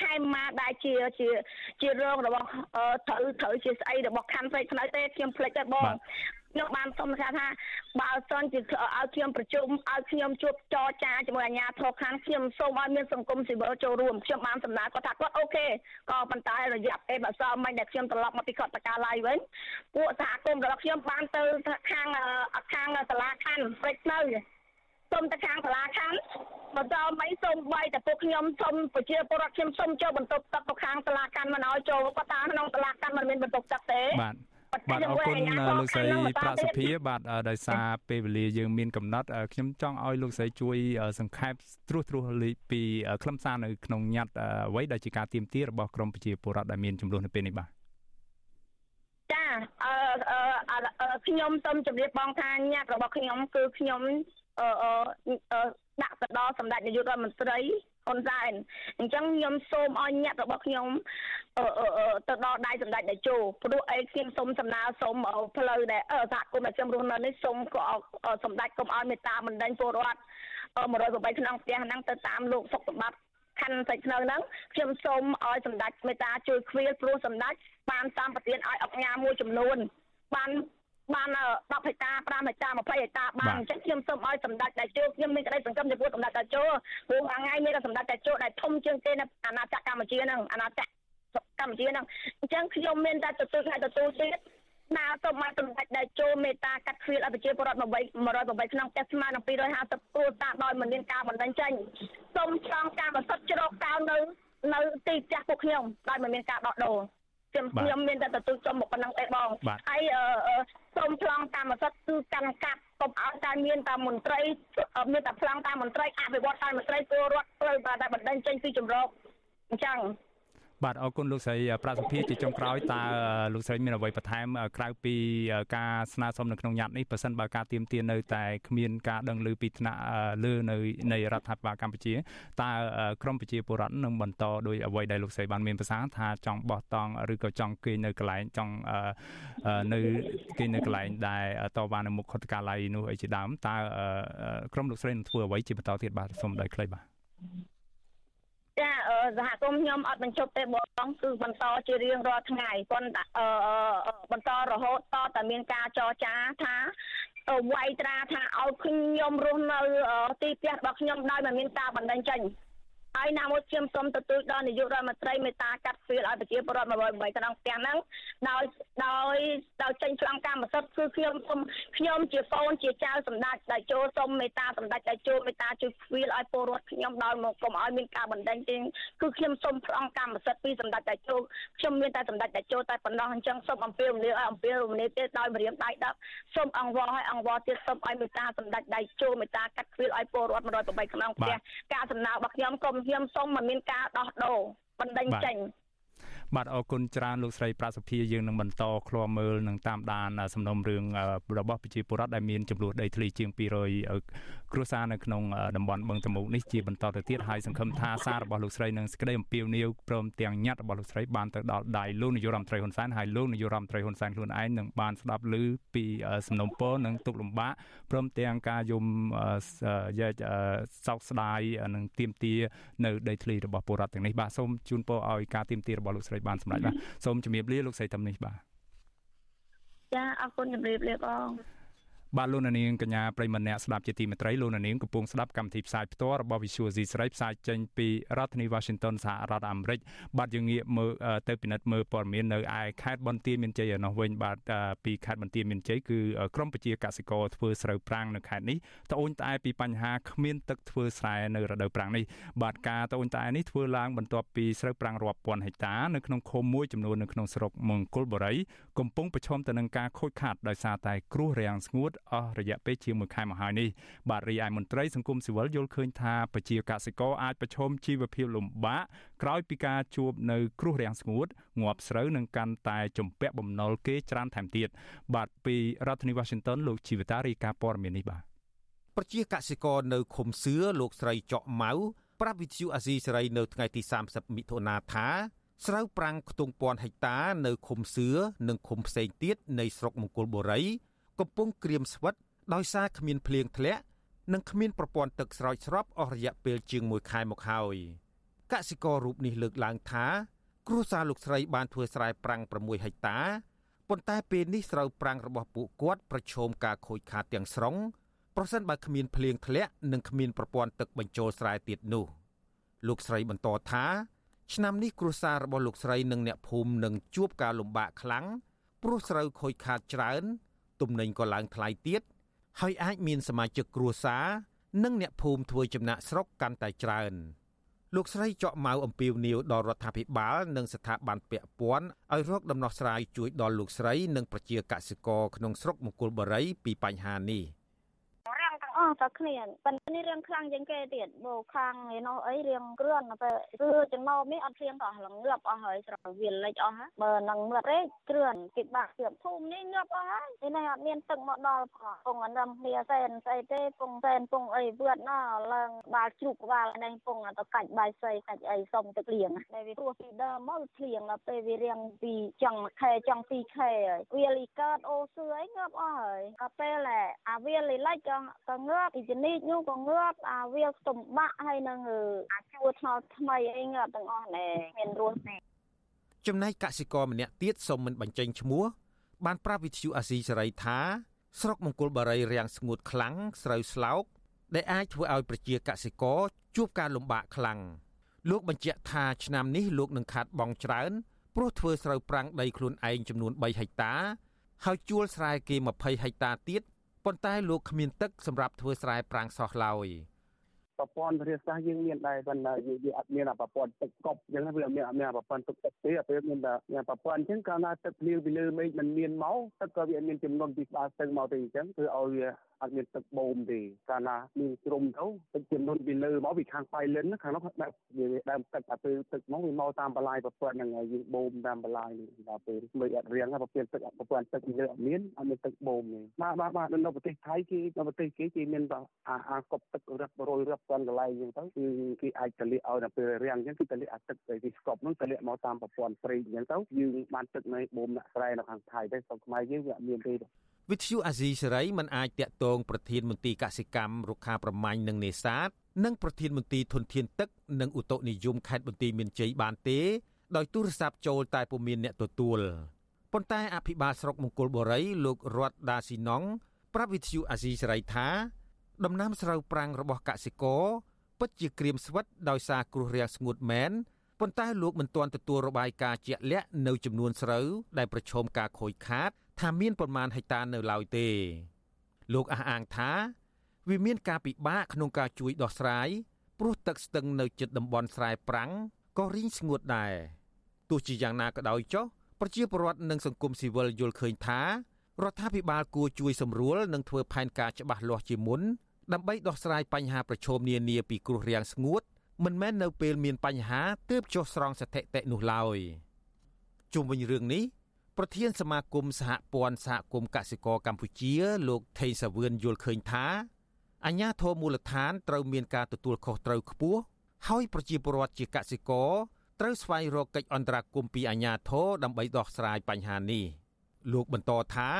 ខេមម៉ាដែលជាជាជារងរបស់ត្រូវត្រូវជាស្អីរបស់ខណ្ឌផ្សេងផ្នែកទេខ្ញុំភ្លេចទៅបង ខ្ញុំបានសុំថាថាបើសិនជាឲ្យខ្ញុំប្រជុំឲ្យខ្ញុំជួបចរចាជាមួយអាជ្ញាធរខាងខ្ញុំសូមឲ្យមានសង្គមស៊ីវិលចូលរួមខ្ញុំបានសម្ដៅគាត់ថាគាត់អូខេក៏ប៉ុន្តែរយៈពេលបើសមមិនដែលខ្ញុំត្រឡប់មកពីគាត់តកាឡៃវិញពួកសហគមន៍របស់ខ្ញុំបានទៅខាងខាងសាលាខណ្ឌព្រៃនៅសូមទៅខាងសាលាខណ្ឌបន្តមិនសូមបីតែពួកខ្ញុំសូមប្រជាពលរដ្ឋខ្ញុំសូមចូលបន្ទប់ទឹកទៅខាងសាលាខណ្ឌមិនឲ្យចូលគាត់ថាក្នុងសាលាខណ្ឌមិនមានបន្ទប់ទឹកទេបាទ បាទអរគុណលោកស្រីប្រាក់សុភាបាទដោយសារពេលវេលាយើងមានកំណត់ខ្ញុំចង់ឲ្យលោកស្រីជួយ សង្ខេបត្រួសត្រាសលេខពីខ្លឹមសារនៅក្នុងញត្តិអ្វីដែលជាការទៀមទារបស់ក្រមប្រជាពលរដ្ឋដែលមានចំនួននៅពេលនេះបាទចាអឺខ្ញុំសូមជម្រាបបងថាញត្តិរបស់ខ្ញុំគឺខ្ញុំអឺដាក់ទៅដល់សម្ដេចនាយករដ្ឋមន្ត្រី ហ៊ុនសែនអញ្ចឹងខ្ញុំសូមឲ្យញាត់របស់ខ្ញុំទៅដល់ដៃសម្ដេចតេជោព្រោះអីខ្ញុំសូមសំណើសូមផ្លូវដែលសហគមន៍ដែលខ្ញុំរស់នៅនេះសូមក៏សម្ដេចកុំឲ្យមេត្តាបណ្ដេញពលរដ្ឋ108ក្នុងផ្ទះហ្នឹងទៅតាមលោកសុខសម្បត្តិខណ្ឌសាច់ធ្នៅហ្នឹងខ្ញុំសូមឲ្យសម្ដេចមេត្តាជួយគ្វាលព្រោះសម្ដេចបានតាមប្រទានឲ្យអង្គការមួយចំនួនបាន បាន10ហិកតា5ហិកតា20ហិកតាបានអញ្ចឹងខ្ញុំសូមឲ្យសម្ដេចតេជោខ្ញុំមានក្តីសង្ឃឹមចំពោះសម្ដេចតេជោព្រោះថ្ងៃនេះក៏សម្ដេចតេជោដែលធំជាងគេនៅអាណាចក្រកម្ពុជាហ្នឹងអាណាចក្រកម្ពុជាហ្នឹងអញ្ចឹងខ្ញុំមានតែទទួលថ្ងៃទទួលទៀតណាសូមឲ្យសម្ដេចដែលចូលមេត្តាកាត់គ្រៀលឲ្យប្រជាពលរដ្ឋ108ក្នុងផ្ទះស្មើនឹង250គ្រួសារដោយមិនមានការបណ្ដឹងចេញសូមឆ្លងការបន្សុទ្ធជ្រកកោននៅនៅទីផ្ទះពួកខ្ញុំដោយមិនមានការដោះដូរ ខ្ញុំខ្ញុំមានតែទទួលចំមកប៉ុណ្ណឹងទេបងហើយសូមឆ្លងតាមសិទ្ធិគឺកាន់កាប់កុំឲ្យតែមានតែមន្ត្រីមានតែឆ្លងតាមមន្ត្រីអភិវឌ្ឍតាមមន្ត្រីពលរដ្ឋត្រូវតែបណ្ដឹងចេញពីជំរកអញ្ចឹង បាទអរគុណលោកស្រីប្រាសភាជាចុងក្រោយតើលោកស្រីមានអ្វីបន្ថែមក្រៅពីការស្នើសុំនៅក្នុងញត្តិនេះប៉ះសិនបើការទៀមទាននៅតែគ្មានការដឹងឮពីថ្នាក់លើនៅនៃរដ្ឋាភិបាលកម្ពុជាតើក្រមប្រជាពលរដ្ឋនឹងបន្តដោយអ្វីដែលលោកស្រីបានមានប្រសាសន៍ថាចង់បោះតង់ឬក៏ចង់គេងនៅកន្លែងចង់នៅគេងនៅកន្លែងដែលតវ៉ានៅមុខខុទ្ទកាល័យនោះអីជាដើមតើក្រមលោកស្រីនឹងធ្វើអ្វីជាបន្តទៀតបាទសូមដោយខ្លីបាទ ចាសហគមន៍ខ្ញុំអត់បញ្ចប់ទេបងគឺបន្តជារៀងរាល់ថ្ងៃប៉ុន្តែបន្តរហូតតតែមានការចរចាថាវាយត្រាថាឲ្យខ្ញុំរស់នៅទីផ្ទះរបស់ខ្ញុំដោយមិនមានការបណ្ដឹងចេញ ហើយណាមួយខ្ញុំសូមទទួលដល់នាយករដ្ឋមន្ត្រីមេត្តាកាត់ហ្វៀលឲ្យប្រជាពលរដ្ឋ108ក្នុងផ្ទះហ្នឹងដោយដោយដោយចេញឆ្លងកម្មសិទ្ធិគឺខ្ញុំសូមខ្ញុំជាកូនជាចៅសម្ដេចដែលចូលសូមមេត្តាសម្ដេចដែលចូលមេត្តាជួយហ្វៀលឲ្យពលរដ្ឋខ្ញុំដោយមកកុំឲ្យមានការបណ្ដឹងទេគឺខ្ញុំសូមផ្លង់កម្មសិទ្ធិពីសម្ដេចដែលចូលខ្ញុំមានតែសម្ដេចដែលចូលតែប៉ុណ្ណោះអញ្ចឹងសូមអំពាវនាវឲ្យអំពាវនាវទៀតដោយម្រាមដៃដប់សូមអង្វរឲ្យអង្វរទៀតសូមឲ្យមេត្តាសម្ដេចដែលចូលមេត្តាកាត់ហ្វៀលឲ្យពលរដ្ឋ108ក្នុងផ្ទះការសំណើរបស់ខ្ញុំកុំខ្ញុំសូមមិនមានការដោះដូរបណ្ដេញចេញ បាទអរគុណច្រើនលោកស្រីប្រាសុភាយើងនឹងបន្តឃ្លាំមើលនិងតាមដានសំណុំរឿងរបស់ប្រជាពលរដ្ឋដែលមានចំនួនដីធ្លីជាង200គ្រួសារនៅក្នុងតំបន់បឹងតមោកនេះជាបន្តទៅទៀតហើយសង្ឃឹមថាសាររបស់លោកស្រីនឹងសេចក្តីអំពាវនាវព្រមទាំងញត្តិរបស់លោកស្រីបានទៅដល់ដៃលោកនាយករដ្ឋមន្ត្រីហ៊ុនសែនហើយលោកនាយករដ្ឋមន្ត្រីហ៊ុនសែនខ្លួនឯងនឹងបានស្ដាប់ឮពីសំណុំពរនិងទុកលំបាកព្រមទាំងការយំសោកស្ដាយនិងទៀមទានៅដីធ្លីរបស់ពលរដ្ឋទាំងនេះបាទសូមជូនពរឲ្យការទៀមទារបស់លោកស្រីបានសម្រេចបាទសូមជំរាបលាលោកស្រីតំនេះបាទចាអរគុណជំរាបលាបង បាទលោកនាងកញ្ញាប្រិមម្នាក់ស្ដាប់ជាទីមេត្រីលោកនាងកំពុងស្ដាប់កម្មវិធីផ្សាយផ្ទាល់របស់ Visual C ស្រីផ្សាយចេញពីរដ្ឋធានី Washington សហរដ្ឋអាមេរិកបាទយើងងាកមើលទៅពិនិត្យមើលព័ត៌មាននៅឯខេត្តបន្ទាយមានជ័យឯនោះវិញបាទពីខេត្តបន្ទាយមានជ័យគឺក្រមប្រជាកសិករធ្វើស្រូវប្រាំងនៅខេត្តនេះត្អូញត្អែពីបញ្ហាគ្មានទឹកធ្វើស្រែនៅរដូវប្រាំងនេះបាទការត្អូញត្អែនេះធ្វើឡើងបន្ទាប់ពីស្រូវប្រាំងរាប់ពាន់ហិកតានៅក្នុងឃុំមួយចំនួននៅក្នុងស្រុកមង្គលបុរី កំពុងប្រឈមទៅនឹងការខូចខាតដោយសារតែគ្រោះរាំងស្ងួតអស់រយៈពេលជាង1ខែមកហើយនេះបាទរីឯមន្ត្រីសង្គមស៊ីវិលយល់ឃើញថាប្រជាកសិករអាចប្រឈមជីវភាពលំបាកក្រោយពីការជួបនៅគ្រោះរាំងស្ងួតងាប់ស្រូវនឹងកាន់តែជំពាក់បំណុលគេច្រើនថែមទៀតបាទពីរដ្ឋធានី Washington លោកជីវតារីកាព័រមាននេះបាទប្រជាកសិករនៅឃុំសឿលោកស្រីចော့ម៉ៅប្រាប់វិទ្យុអាស៊ីសេរីនៅថ្ងៃទី30មិថុនាថា ស្រូវប្រាំងខ្ទង់ពាន់ហិកតានៅឃុំសឿនិងឃុំផ្សេងទៀតនៃស្រុកមង្គលបុរី កំពុងក្រៀមស្វិតដោយសារគ្មានភ្លៀងធ្លាក់និងគ្មានប្រព័ន្ធទឹកស្រោចស្រពអស់រយៈពេលជាង1ខែមកហើយកសិកររូបនេះលើកឡើងថា គ្រួសារលោកស្រីបានធ្វើស្រែប្រាំង6ហិកតាប៉ុន្តែពេលនេះស្រូវប្រាំងរបស់ពួកគាត់ប្រឈមការខូចខាតទាំងស្រុងប្រសិនបើគ្មានភ្លៀងធ្លាក់និងគ្មានប្រព័ន្ធទឹកបញ្ចូលស្រែទៀតនោះ លោកស្រីបន្តថា ឆ្នាំនេះគ្រួសាររបស់លោកស្រីនិងអ្នកភូមិនឹងជួបការលំបាកខ្លាំងព្រោះស្រូវខូចខាតច្រើន ទំនិញក៏ឡើងថ្លៃទៀតហើយអាចមានសមាជិកគ្រួសារនិងអ្នកភូមិធ្វើចំណាក់ស្រុកកាន់តែច្រើនលោកស្រីចော့ម៉ៅអំពីវនីវដល់រដ្ឋាភិបាលនិងស្ថាប័នពាក់ព័ន្ធឲ្យរកដំណោះស្រាយជួយដល់លោកស្រីនិងប្រជាកសិករក្នុងស្រុកមង្គលបុរីពីបញ្ហានេះរាំងទាំង អស់តែគ្នាប៉ុន្តែនេះរឿងខ្លាំងជាងគេទៀតបោខាងឯនោះអីរឿងគ្រឿនទៅគឺចំណោមនេះអត់ធៀងក៏ល្ងើបអស់ហើយត្រូវវាលិចអស់ហើយបើនឹងមើលរេគ្រឿនគេបាក់ជឿភូមិនេះងើបអស់ហើយនេះអត់មានទឹកមកដល់ផងពងអនំគ្នាសែនស្អីទេពងសែនពងអីវឿតណោះឡើងបាល់ជ្រូកក្បាលនេះពងទៅកាច់បាយសីកាច់អីសុំទឹកលៀងតែវាព្រោះពីដើមមកភ្លៀងដល់ពេលវារៀងពីចង់ខែចង់ពីរខែហើយវាលីកើតអូសឿអីងើបអស់ហើយក៏ពេលអាវាលីលិចក៏ក៏ងើបពីជនីកនោះក៏ងើបអាវាខ្ទំបាក់ហើយនឹងអាជួរថ្នល់ថ្មីអីងើបទាំងអស់ណែមានរស់ទេចំណែកកសិករម្នាក់ទៀតសូមមិនបញ្ចេញឈ្មោះបានប្រាប់វិទ្យុអាស៊ីសេរីថាស្រុកមង្គលបារីរាំងស្ងួតខ្លាំងស្រូវស្លោកដែលអាចធ្វើឲ្យប្រជាកសិករជួបការលំបាកខ្លាំងលោកបញ្ជាក់ថាឆ្នាំនេះលោកនឹងខាត់បងច្រើនព្រោះធ្វើស្រូវប្រាំងដីខ្លួនឯងចំនួន3ហិកតា ហើយជួលស្រែគេ20ហិកតាទៀត ប៉ុន្តែលោកគ្មានទឹកសម្រាប់ធ្វើស្រែប្រាំងសោះឡើយ។ ប្រព័ន្ធវិទ្យាសាស្ត្រយើងមានដែរប៉ុន្តែយើងអត់មានប្រព័ន្ធទឹកកប់អញ្ចឹងវាអត់មានអត់មានប្រព័ន្ធទឹកទឹកទេអាពេលមានតែមានប្រព័ន្ធអញ្ចឹងកាលណាទឹកភ្លៀងពីលើមេឃมันមានមកទឹកក៏វាមានចំនួនពីស្ដារស្ទឹងមកទេអញ្ចឹងគឺឲ្យវាអត់មានទឹកបូមទេកាលណាមានជ្រុំទៅទឹកចំនួនពីលើមកពីខាងប៉ៃលិនខាងនោះដាក់វាដើមទឹកអាពេលទឹកមកវាមកតាមបលាយប្រព័ន្ធហ្នឹងហើយយើងបូមតាមបលាយនេះដល់ពេលមើលអត់រៀងប្រព័ន្ធទឹកប្រព័ន្ធទឹកពីលើអត់មានអត់មានទឹកបូមទេបាទបាទបាទនៅប្រទេសថៃគេនៅប្រទេសគេគេមានអាអាកប់ទឹករឹបរយរឹបប៉ុនកន្លែងអញ្ចឹងទៅគឺគេអាចទលាក់ឲ្យដល់ពេលរាំងអញ្ចឹងគឺទលាក់អាទឹកដែលគេស្កប់នោះទលាក់មកតាមប្រព័ន្ធព្រៃអញ្ចឹងទៅយើងបានទឹកនៅបូមដាក់ស្រែនៅខាងថៃតែស្រុកខ្មែរយើងវាអត់មានទេវិទ្យុអាស៊ីសេរីមិនអាចតាក់ទងប្រធានមន្ទីរកសិកម្មរុក្ខាប្រមាញ់និងនេសាទនិងប្រធានមន្ទីរធនធានទឹកនិងឧតុនិយមខេត្តបន្ទាយមានជ័យបានទេដោយទូរស័ព្ទចូលតែពុំមានអ្នកទទួលប៉ុន្តែអភិបាលស្រុកមង្គលបុរីលោករតដាស៊ីណុងប្រាប់វិទ្យុអាស៊ីសេរីថា ដំណាំស្រូវប្រាំងរបស់កសិករពិតជាក្រៀមស្វិតដោយសារគ្រោះរាំងស្ងួតមែនប៉ុន្តែលោកមិនទាន់ទទួលរបាយការណ៍ជាក់លាក់នៅចំនួនស្រូវដែលប្រឈមការខូចខាត ថាមានប្រមាណហិកតានៅឡើយទេ លោកអះអាងថា វាមានការពិបាកក្នុងការជួយដោះស្រាយព្រោះទឹកស្ទឹងនៅជិតតំបន់ស្រែប្រាំងក៏រីងស្ងួតដែរទោះជាយ៉ាងណាក៏ដោយចុះប្រជាពលរដ្ឋនិងសង្គមស៊ីវិលយល់ឃើញថារដ្ឋាភិបាលគួរជួយសម្រួលនិងធ្វើផែនការច្បាស់លាស់ជាមុន ដើម្បីដោះស្រាយបញ្ហាប្រឈមនានាពីគ្រោះរាំងស្ងួតមិនមែននៅពេលមានបញ្ហាទើបចុះស្រង់ស្ថិតិនោះឡើយជុំវិញរឿងនេះប្រធានសមាគមសហព័ន្ធសហគមន៍កសិករកម្ពុជា លោកថេងសាវឿនយល់ឃើញថាអញ្ញាធមូលដ្ឋានត្រូវមានការទទួលខុសត្រូវខ្ពស់ហើយប្រជាពលរដ្ឋជាកសិករត្រូវស្វែងរកកិច្ចអន្តរាគមន៍ពីអាជ្ញាធរដើម្បីដោះស្រាយបញ្ហានេះលោកបន្តថា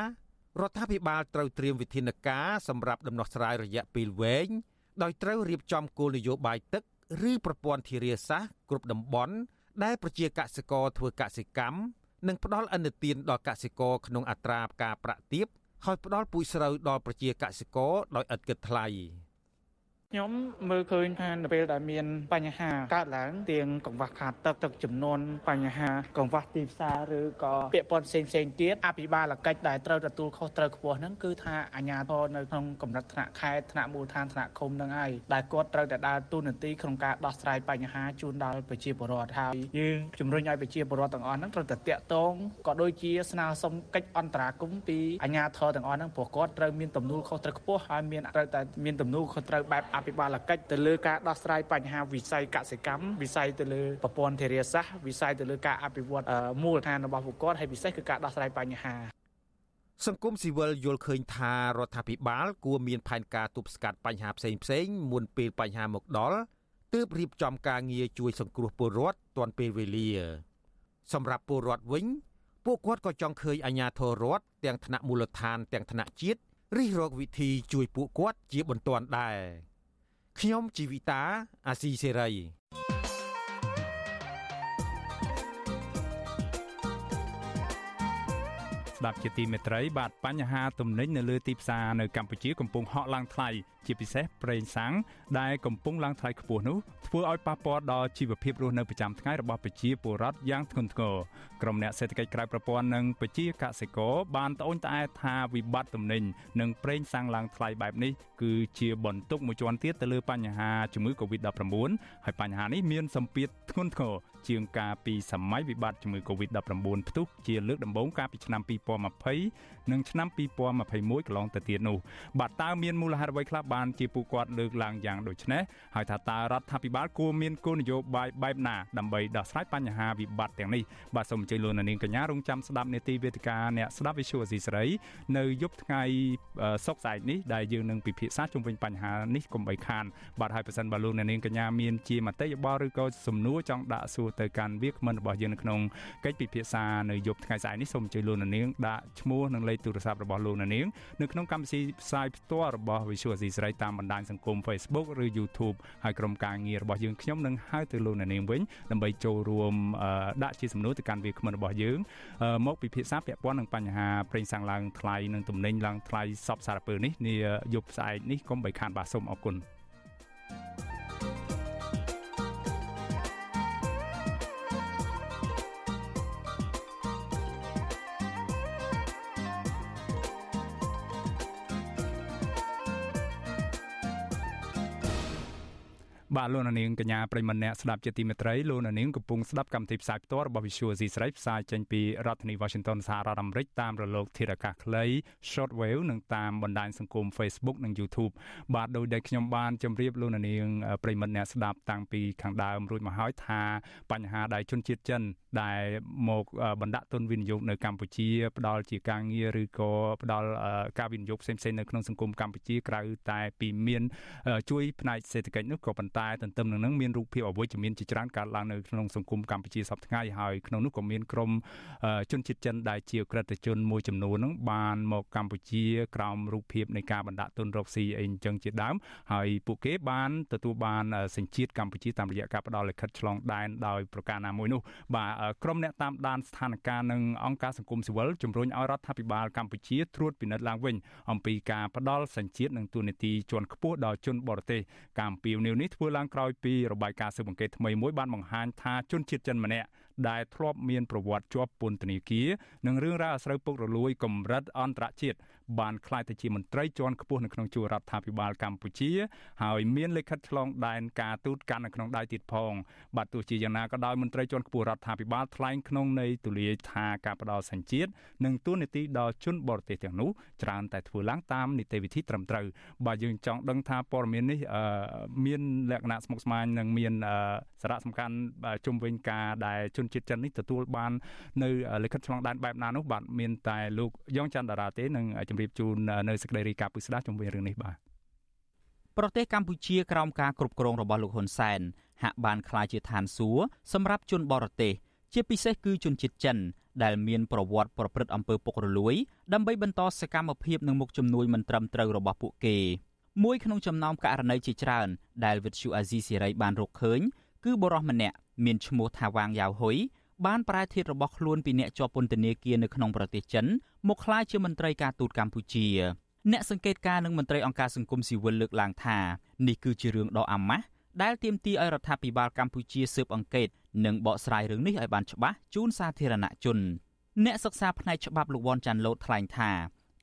រដ្ឋាភិបាលត្រូវត្រៀមវិធានការសម្រាប់ដំណោះស្រាយរយៈពេលវែងដោយត្រូវរៀបចំគោលនយោបាយទឹកឬប្រព័ន្ធធារាសាស្ត្រគ្រប់តំបន់ដែលប្រជាកសិករធ្វើកសិកម្មនិងផ្ដល់អនុទានដល់កសិករក្នុងអត្រាការប្រាក់ទាបហើយផ្ដល់ពូជស្រូវដល់ប្រជាកសិករដោយឥតគិតថ្លៃ។ ខ្ញុំមើលឃើញថានៅពេលដែលមានបញ្ហាកើតឡើងទាំងកង្វះខាតទឹកទឹកចំនួនបញ្ហាកង្វះទីផ្សារឬក៏ពាក់ព័ន្ធផ្សេងផ្សេងទៀតអភិបាលកិច្ចដែលត្រូវទទួលខុសត្រូវខ្ពស់ហ្នឹងគឺថាអាជ្ញាធរនៅក្នុងកម្រិតថ្នាក់ខេត្តថ្នាក់មូលដ្ឋានថ្នាក់ឃុំហ្នឹងហើយដែលគាត់ត្រូវតែដើរតួនាទីក្នុងការដោះស្រាយបញ្ហាជូនដល់ប្រជាពលរដ្ឋហើយយើងជំរុញឲ្យប្រជាពលរដ្ឋទាំងអស់ហ្នឹងត្រូវតែតាក់ទងក៏ដូចជាស្នើសុំកិច្ចអន្តរាគមន៍ពីអាជ្ញាធរទាំងអស់ហ្នឹងព្រោះគាត់ត្រូវមានទំនួលខុសត្រូវខ្ពស់ហើយមានត្រូវតែមានទំនួលខុសត្រូវបែបអភិបាលកិច្ចទៅលើការដោះស្រាយបញ្ហាវិស័យកសិកម្មវិស័យទៅលើប្រព័ន្ធធារាសាស្ត្រវិស័យទៅលើការអភិវឌ្ឍមូលដ្ឋានរបស់ពួកគាត់ហើយពិសេសគឺការដោះស្រាយបញ្ហាសង្គមស៊ីវិលយល់ឃើញថារដ្ឋាភិបាលគួរមានផែនការទប់ស្កាត់បញ្ហាផ្សេងផ្សេងមុនពេលបញ្ហាមកដល់ទើបរៀបចំការងារជួយសង្គ្រោះពលរដ្ឋទាន់ពេលវេលា សម្រាប់ពលរដ្ឋវិញ ពួកគាត់ក៏ចង់ឃើញអាជ្ញាធររដ្ឋទាំងថ្នាក់មូលដ្ឋានទាំងថ្នាក់ជាតិរិះរកវិធីជួយពួកគាត់ជាបន្ទាន់ដែរ ខ្ញុំជីវិតាអាស៊ីសេរីស្ដាប់ជាទីមេត្រី បាទបញ្ហាទំនិញនៅលើទីផ្សារនៅកម្ពុជាកំពុងហក់ឡើងថ្លៃ ជាពិសេសប្រេងសាំងដែលកំពុងឡើងថ្លៃខ្ពស់នោះធ្វើឲ្យប៉ះពាល់ដល់ជីវភាពរស់នៅប្រចាំថ្ងៃរបស់ប្រជាពលរដ្ឋយ៉ាងធ្ងន់ធ្ងរក្រុមអ្នកសេដ្ឋកិច្ចក្រៅប្រព័ន្ធនិងប្រជាកសិករបានត្អូញត្អែថាវិបត្តិទំនិញនិងប្រេងសាំងឡើងថ្លៃបែបនេះគឺជាបន្ទុកមួយជាន់ទៀតទៅលើបញ្ហាជំងឺ Covid-19 ហើយបញ្ហានេះមានសម្ពាធធ្ងន់ធ្ងរជាងការពីសម័យវិបត្តិជំងឺ Covid-19 ផ្ទុះជាលើកដំបូងកាលពីឆ្នាំ2020និងឆ្នាំ2021កន្លងទៅទៀតនោះបាទតើមានមូលហេតុអ្វីខ្លះបានជាពួកគាត់លើកឡើងយ៉ាងដូចនេះហើយថាតើរដ្ឋាភិបាលគួរមានគោលនយោបាយបែបណាដើម្បីដោះស្រាយបញ្ហាវិបត្តិទាំងនេះបាទសូមអញ្ជើញលោកនាងកញ្ញារងចាំស្ដាប់នេតិវេទិកាអ្នកស្ដាប់ Visual ស៊ីស្រីនៅយប់ថ្ងៃសុក្រស្អែកនេះដែលយើងនឹងពិភាក្សាជុំវិញបញ្ហានេះកុំបីខានបាទហើយប្រសិនបើលោកនាងកញ្ញាមានជាមតិយោបល់ឬក៏សំណួរចង់ដាក់សួរទៅកាន់វាគ្មិនរបស់យើងនៅក្នុងកិច្ចពិភាក្សានៅយប់ថ្ងៃស្អែកនេះសូមអញ្ជើញលោកនាងដាក់ឈ្មោះនិងលេខទូរស័ព្ទរបស់លោកនាងនៅក្នុងកម្មវិធីផ្សាយផ្ទាល់របស់ Visual ស៊ីស្រីតាមបណ្ដាញសង្គម Facebook ឬ YouTube ហើយក្រុមការងាររបស់យើងខ្ញុំនឹងហៅទៅលោកនាងវិញដើម្បីចូលរួមដាក់ជាសំណួរទៅកាន់វាគ្មិនរបស់យើងមកពិភាក្សាពាក់ព័ន្ធនឹងបញ្ហាប្រេងសាំងឡើងថ្លៃនិងទំនិញឡើងថ្លៃសពសារពើនេះនាយប់ស្អែកនេះកុំបីខានបាទសូមអរគុណ បាទលោកនាងកញ្ញាប្រិមម្នាក់ស្ដាប់ជាទីមេត្រីលោកនាងកំពុងស្ដាប់កម្មវិធីផ្សាយផ្ទាល់របស់ Visual C ស្រីផ្សាយចេញពីរដ្ឋធានី Washington សហរដ្ឋអាមេរិកតាមរលកធារកាសខ្លី Shortwave និងតាមបណ្ដាញសង្គម Facebook និង YouTube បាទដោយដែលខ្ញុំបានជម្រាបលោកនាងប្រិមម្នាក់ស្ដាប់តាំងពីខាងដើមរួចមកហើយថាបញ្ហាដែលជនជាតិចិនដែលមកបណ្ដាក់ទុនវិនិយោគនៅកម្ពុជាផ្ដល់ជាការងារឬក៏ផ្ដល់ការវិនិយោគផ្សេងៗនៅក្នុងសង្គមកម្ពុជាក្រៅតែពីមានជួយផ្នែកសេដ្ឋកិច្ចនោះក៏ប៉ុន្តែទន្ទឹមនឹងនឹងមានរូបភាពអវិជ្ជមានជាច្រើនកើតឡើងនៅក្នុងសង្គមកម្ពុជាសប្តាហ៍ថ្ងៃហើយក្នុងនោះក៏មានក្រុមជនជាតិចិនដែលជាក្រិតជនមួយចំនួននឹងបានមកកម្ពុជាក្រោមរូបភាពនៃការបណ្ដាក់ទុនរកស៊ីអីអញ្ចឹងជាដើមហើយពួកគេបានទទួលបានសញ្ជាតិកម្ពុជាតាមរយៈការផ្ដល់លិខិតឆ្លងដែនដោយប្រការណាមួយនោះបាទក្រុមអ្នកតាមដានស្ថានភាពនិងអង្គការសង្គមស៊ីវិលជំរុញឲ្យរដ្ឋាភិបាលកម្ពុជាត្រួតពិនិត្យឡើងវិញអំពីការផ្ដល់សញ្ជាតិនិងទូនីតិជាន់ខ្ពស់ដល់ជនបរទេសការអំពាវនាវនេះធ្វើឡើងក្រោយពីរបាយការណ៍ស៊ើបអង្កេតថ្មីមួយបានបង្ហាញថាជនជាតិចិនម្នាក់ដែលធ្លាប់មានប្រវត្តិជាប់ពន្ធនាគារនិងរឿងរ៉ាវអាស្រូវពុករលួយកម្រិតអន្តរជាតិ បានក្លាយទៅជាមន្ត្រីជាន់ខ្ពស់នៅក្នុងជួររដ្ឋាភិបាលកម្ពុជាហើយមានលិខិតឆ្លងដែនការទូតកាន់នៅក្នុងដៃទៀតផងបាទទោះជាយ៉ាងណាក៏ដោយមន្ត្រីជាន់ខ្ពស់រដ្ឋាភិបាលថ្លែងក្នុងន័យទូលាយថាការផ្ដល់សញ្ជាតិនិងទួនាទីដល់ជនបរទេសទាំងនោះច្រើនតែធ្វើឡើងតាមនីតិវិធីត្រឹមត្រូវបើយើងចង់ដឹងថាព័ត៌មាននេះមានលក្ខណៈស្មុគស្មាញនិងមានសារៈសំខាន់ជុំវិញការដែលជនជាតិចិននេះទទួលបាននៅលិខិតឆ្លងដែនបែបណានោះបាទមានតែលោកយ៉ងច័ន្ទតារាទេនឹងជម្រាបជូននៅសេចក្តីរាយការណ៍ពិស្ដាជុំវិញរឿងនេះបាទប្រទេសកម្ពុជាក្រោមការគ្រប់គ្រងរបស់លោកហ៊ុនសែនហាក់បានក្លាយជាឋានសួគ៌សម្រាប់ជនបរទេស ជាពិសេសគឺជនជាតិចិនដែលមានប្រវត្តិប្រព្រឹត្តអំពើពុករលួយដើម្បីបន្តសកម្មភាពនិងមុខជំនួយមិនត្រឹមត្រូវរបស់ពួកគេមួយក្នុងចំណោមករណីជាច្រើន ដែលវិទ្យុអាស៊ីសេរីបានរកឃើញ គឺបរិសម្នាក់មានឈ្មោះថាវាងយ៉ាវហ៊ុយ បានប្រែធាតរបស់ខ្លួនពីអ្នកជាប់ពន្ធនាគារនៅក្នុងប្រទេសចិនមកក្លាយជាមន្ត្រីការទូតកម្ពុជាអ្នកសង្កេតការនឹងមន្ត្រីអង្គការសង្គមស៊ីវិលលើកឡើងថានេះគឺជារឿងដ៏អាម៉ាស់ដែលទាមទារឲ្យរដ្ឋាភិបាលកម្ពុជាស៊ើបអង្កេតនិងបកស្រាយរឿងនេះឲ្យបានច្បាស់ជូនសាធារណជនអ្នកសិក្សាផ្នែកច្បាប់លោកវ៉ាន់ចាន់ឡូតថ្លែងថា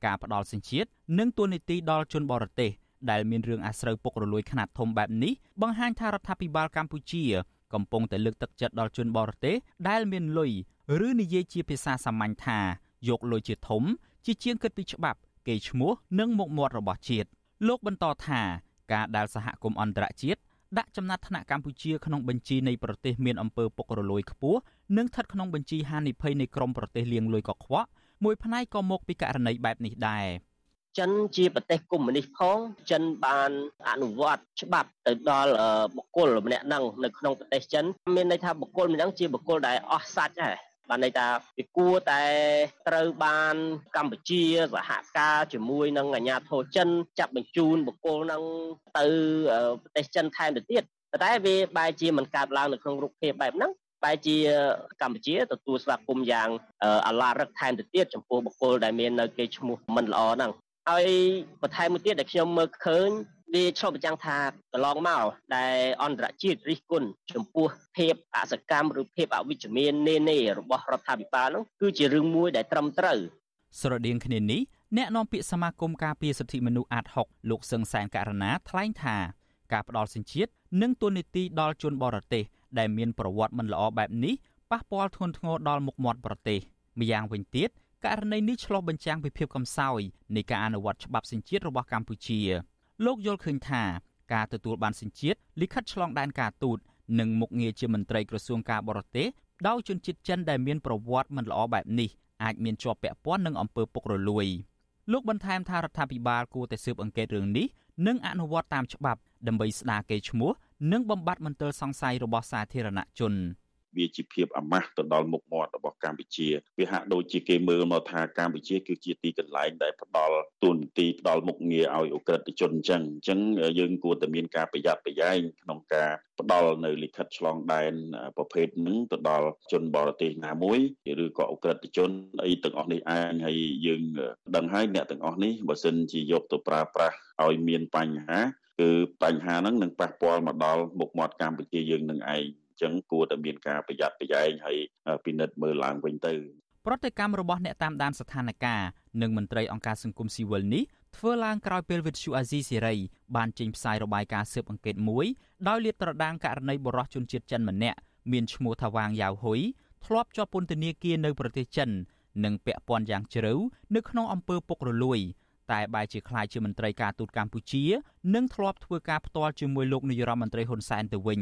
ការផ្ដាល់សញ្ជាតិនិងទួនាទីដល់ជនបរទេសដែលមានរឿងអាស្រូវពុករលួយខ្នាតធំបែបនេះបង្ហាញថារដ្ឋាភិបាលកម្ពុជាកំពុងតែលើកទឹកចិត្តដល់ជនបរទេសដែលមានលុយឬនិយាយជាភាសាសាមញ្ញថាយកលុយជាធំ ជាជាងគិតពីច្បាប់កេរ្តិ៍ឈ្មោះនិងមុខមាត់របស់ជាតិលោកបន្តថាការដែលសហគមន៍អន្តរជាតិដាក់ចំណាត់ថ្នាក់កម្ពុជាក្នុងបញ្ជីនៃប្រទេសមានអំពើពុករលួយខ្ពស់និងស្ថិតក្នុងបញ្ជីហានិភ័យនៃក្រមប្រទេសលាងលុយកខ្វក់មួយផ្នែកក៏មកពីករណីបែបនេះដែរ ចិនជាប្រទេសកុម្មុយនីសផងចិនបានអនុវត្តច្បាប់ទៅដល់បុគ្គលម្នាក់ហ្នឹងនៅក្នុងប្រទេសចិនមានន័យថាបុគ្គលម្នាក់ជាបុគ្គលដែលអស់សាច់ហើយបានន័យថាវាគួរតែត្រូវបានកម្ពុជាសហការជាមួយនឹងអាជ្ញាធរចិនចាប់បញ្ជូនបុគ្គលនឹងទៅប្រទេសចិនថែមទៅទៀតតែវាបែរជាមិនកើតឡើងនៅក្នុងរូបភាពបែបហ្នឹងបែរជាកម្ពុជាទទួលស្វាគមន៍យ៉ាងអាឡារឹកថែមទៅទៀតចំពោះបុគ្គលដែលមាននៅគេឈ្មោះមិនល្អហ្នឹង ហើយបន្ថែមមួយទៀតដែលខ្ញុំមើលឃើញវាឆ្លុះបញ្ចាំងថាកន្លងមកដែលអន្តរជាតិរិះគន់ចំពោះភាពអសកម្មឬភាពអវិជ្ជមាននេនេរបស់រដ្ឋាភិបាលនោះគឺជារឿងមួយដែលត្រឹមត្រូវស្រដៀងគ្នានេះអ្នកនាំពាក្យសមាគមការពារសិទ្ធិមនុស្សអាត6លោកសឹងសែនករណាថ្លែងថាការផ្ដល់សិញ្ជាតិនិងទូនីតិដល់ជនបរទេសដែលមានប្រវត្តិមិនល្អបែបនេះប៉ះពាល់ធ្ងន់ធ្ងរដល់មុខមាត់ប្រទេសម្យ៉ាងវិញទៀត ករណីនេះឆ្លុះបញ្ចាំងពីភាពកំសោយនៃការអនុវត្តច្បាប់សញ្ជាតិរបស់កម្ពុជាលោកយល់ឃើញថាការទទួលបានសញ្ជាតិលិខិតឆ្លងដែនការទូតនិងមុខងារជាមន្ត្រីក្រសួងការបរទេសដោយជនជាតិចិនដែលមានប្រវត្តិមិនល្អបែបនេះអាចមានជាប់ពាក់ព័ន្ធនឹងអំពើពុករលួយលោកបន្ថែមថារដ្ឋាភិបាលគួរតែស៊ើបអង្កេតរឿងនេះនិងអនុវត្តតាមច្បាប់ដើម្បីស្ដារកេរ្តិ៍ឈ្មោះនិងបំបត្តិមន្ទិលសង្ស័យរបស់សាធារណជន។ វាជាភាពអាម៉ាស់ទៅដល់មុខមាត់របស់កម្ពុជាវាហាក់ដូចជាគេមើលមកថាកម្ពុជាគឺជាទីកន្លែងដែលផ្ដល់ទូនទីផ្ដល់មុខងារឲ្យអ ுக ្រិតជនអញ្ចឹងអញ្ចឹងយើងគួរតែមានការប្រយ័ត្នប្រយែងក្នុងការផ្ដល់នៅលិខិតឆ្លងដែនប្រភេទហ្នឹងទៅដល់ជនបរទេសណាមួយឬក៏អ ுக ្រិតជនអីទាំងអស់នេះឯងហើយយើងដឹងហើយអ្នកទាំងអស់នេះបើសិនជាយកទៅប្រើប្រាស់ឲ្យមានបញ្ហាគឺបញ្ហាហ្នឹងនឹងប៉ះពាល់មកដល់មុខមាត់កម្ពុជាយើងនឹងឯង ចឹងគួរតែមានការប្រយ័ត្នប្រយែងហើយពិនិត្យមើលឡើងវិញទៅប្រតិកម្មរបស់អ្នកតាមដានស្ថានភាពនិងមន្ត្រីអង្គការសង្គមស៊ីវិលនេះធ្វើឡើងក្រោយពេលវិទ្យុអាស៊ីសេរីបានចេញផ្សាយរបាយការណ៍ស៊ើបអង្កេតមួយដោយលាតត្រដាងករណីបរិសុជនជាតិចិនម្នាក់មានឈ្មោះថាវាងយ៉ាវហ៊ុយធ្លាប់ជាប់ពន្ធនាគារនៅប្រទេសចិននិងពាក់ព័ន្ធយ៉ាងជ្រៅនៅក្នុងអំពើពុករលួយតែបែរជាខ្លាយជាមន្ត្រីការទូតកម្ពុជានិងធ្លាប់ធ្វើការផ្ទាល់ជាមួយលោកនាយរដ្ឋមន្ត្រីហ៊ុនសែនទៅវិញ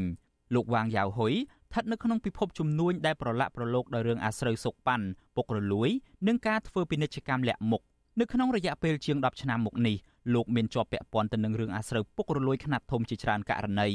លោកវ៉ាងយ៉ាវហ៊ុយស្ថិតនៅក្នុងពិភពជំនួញដែលប្រឡាក់ប្រឡូកដោយរឿងអាស្រូវសុកប៉ាន់ពុករលួយនិងការធ្វើពាណិជ្ជកម្មលាក់មុខនៅក្នុងរយៈពេលជាង10ឆ្នាំមកនេះលោកមានជាប់ពាក់ព័ន្ធទៅនឹងរឿងអាស្រូវពុករលួយខ្នាតធំជាច្រើនករណី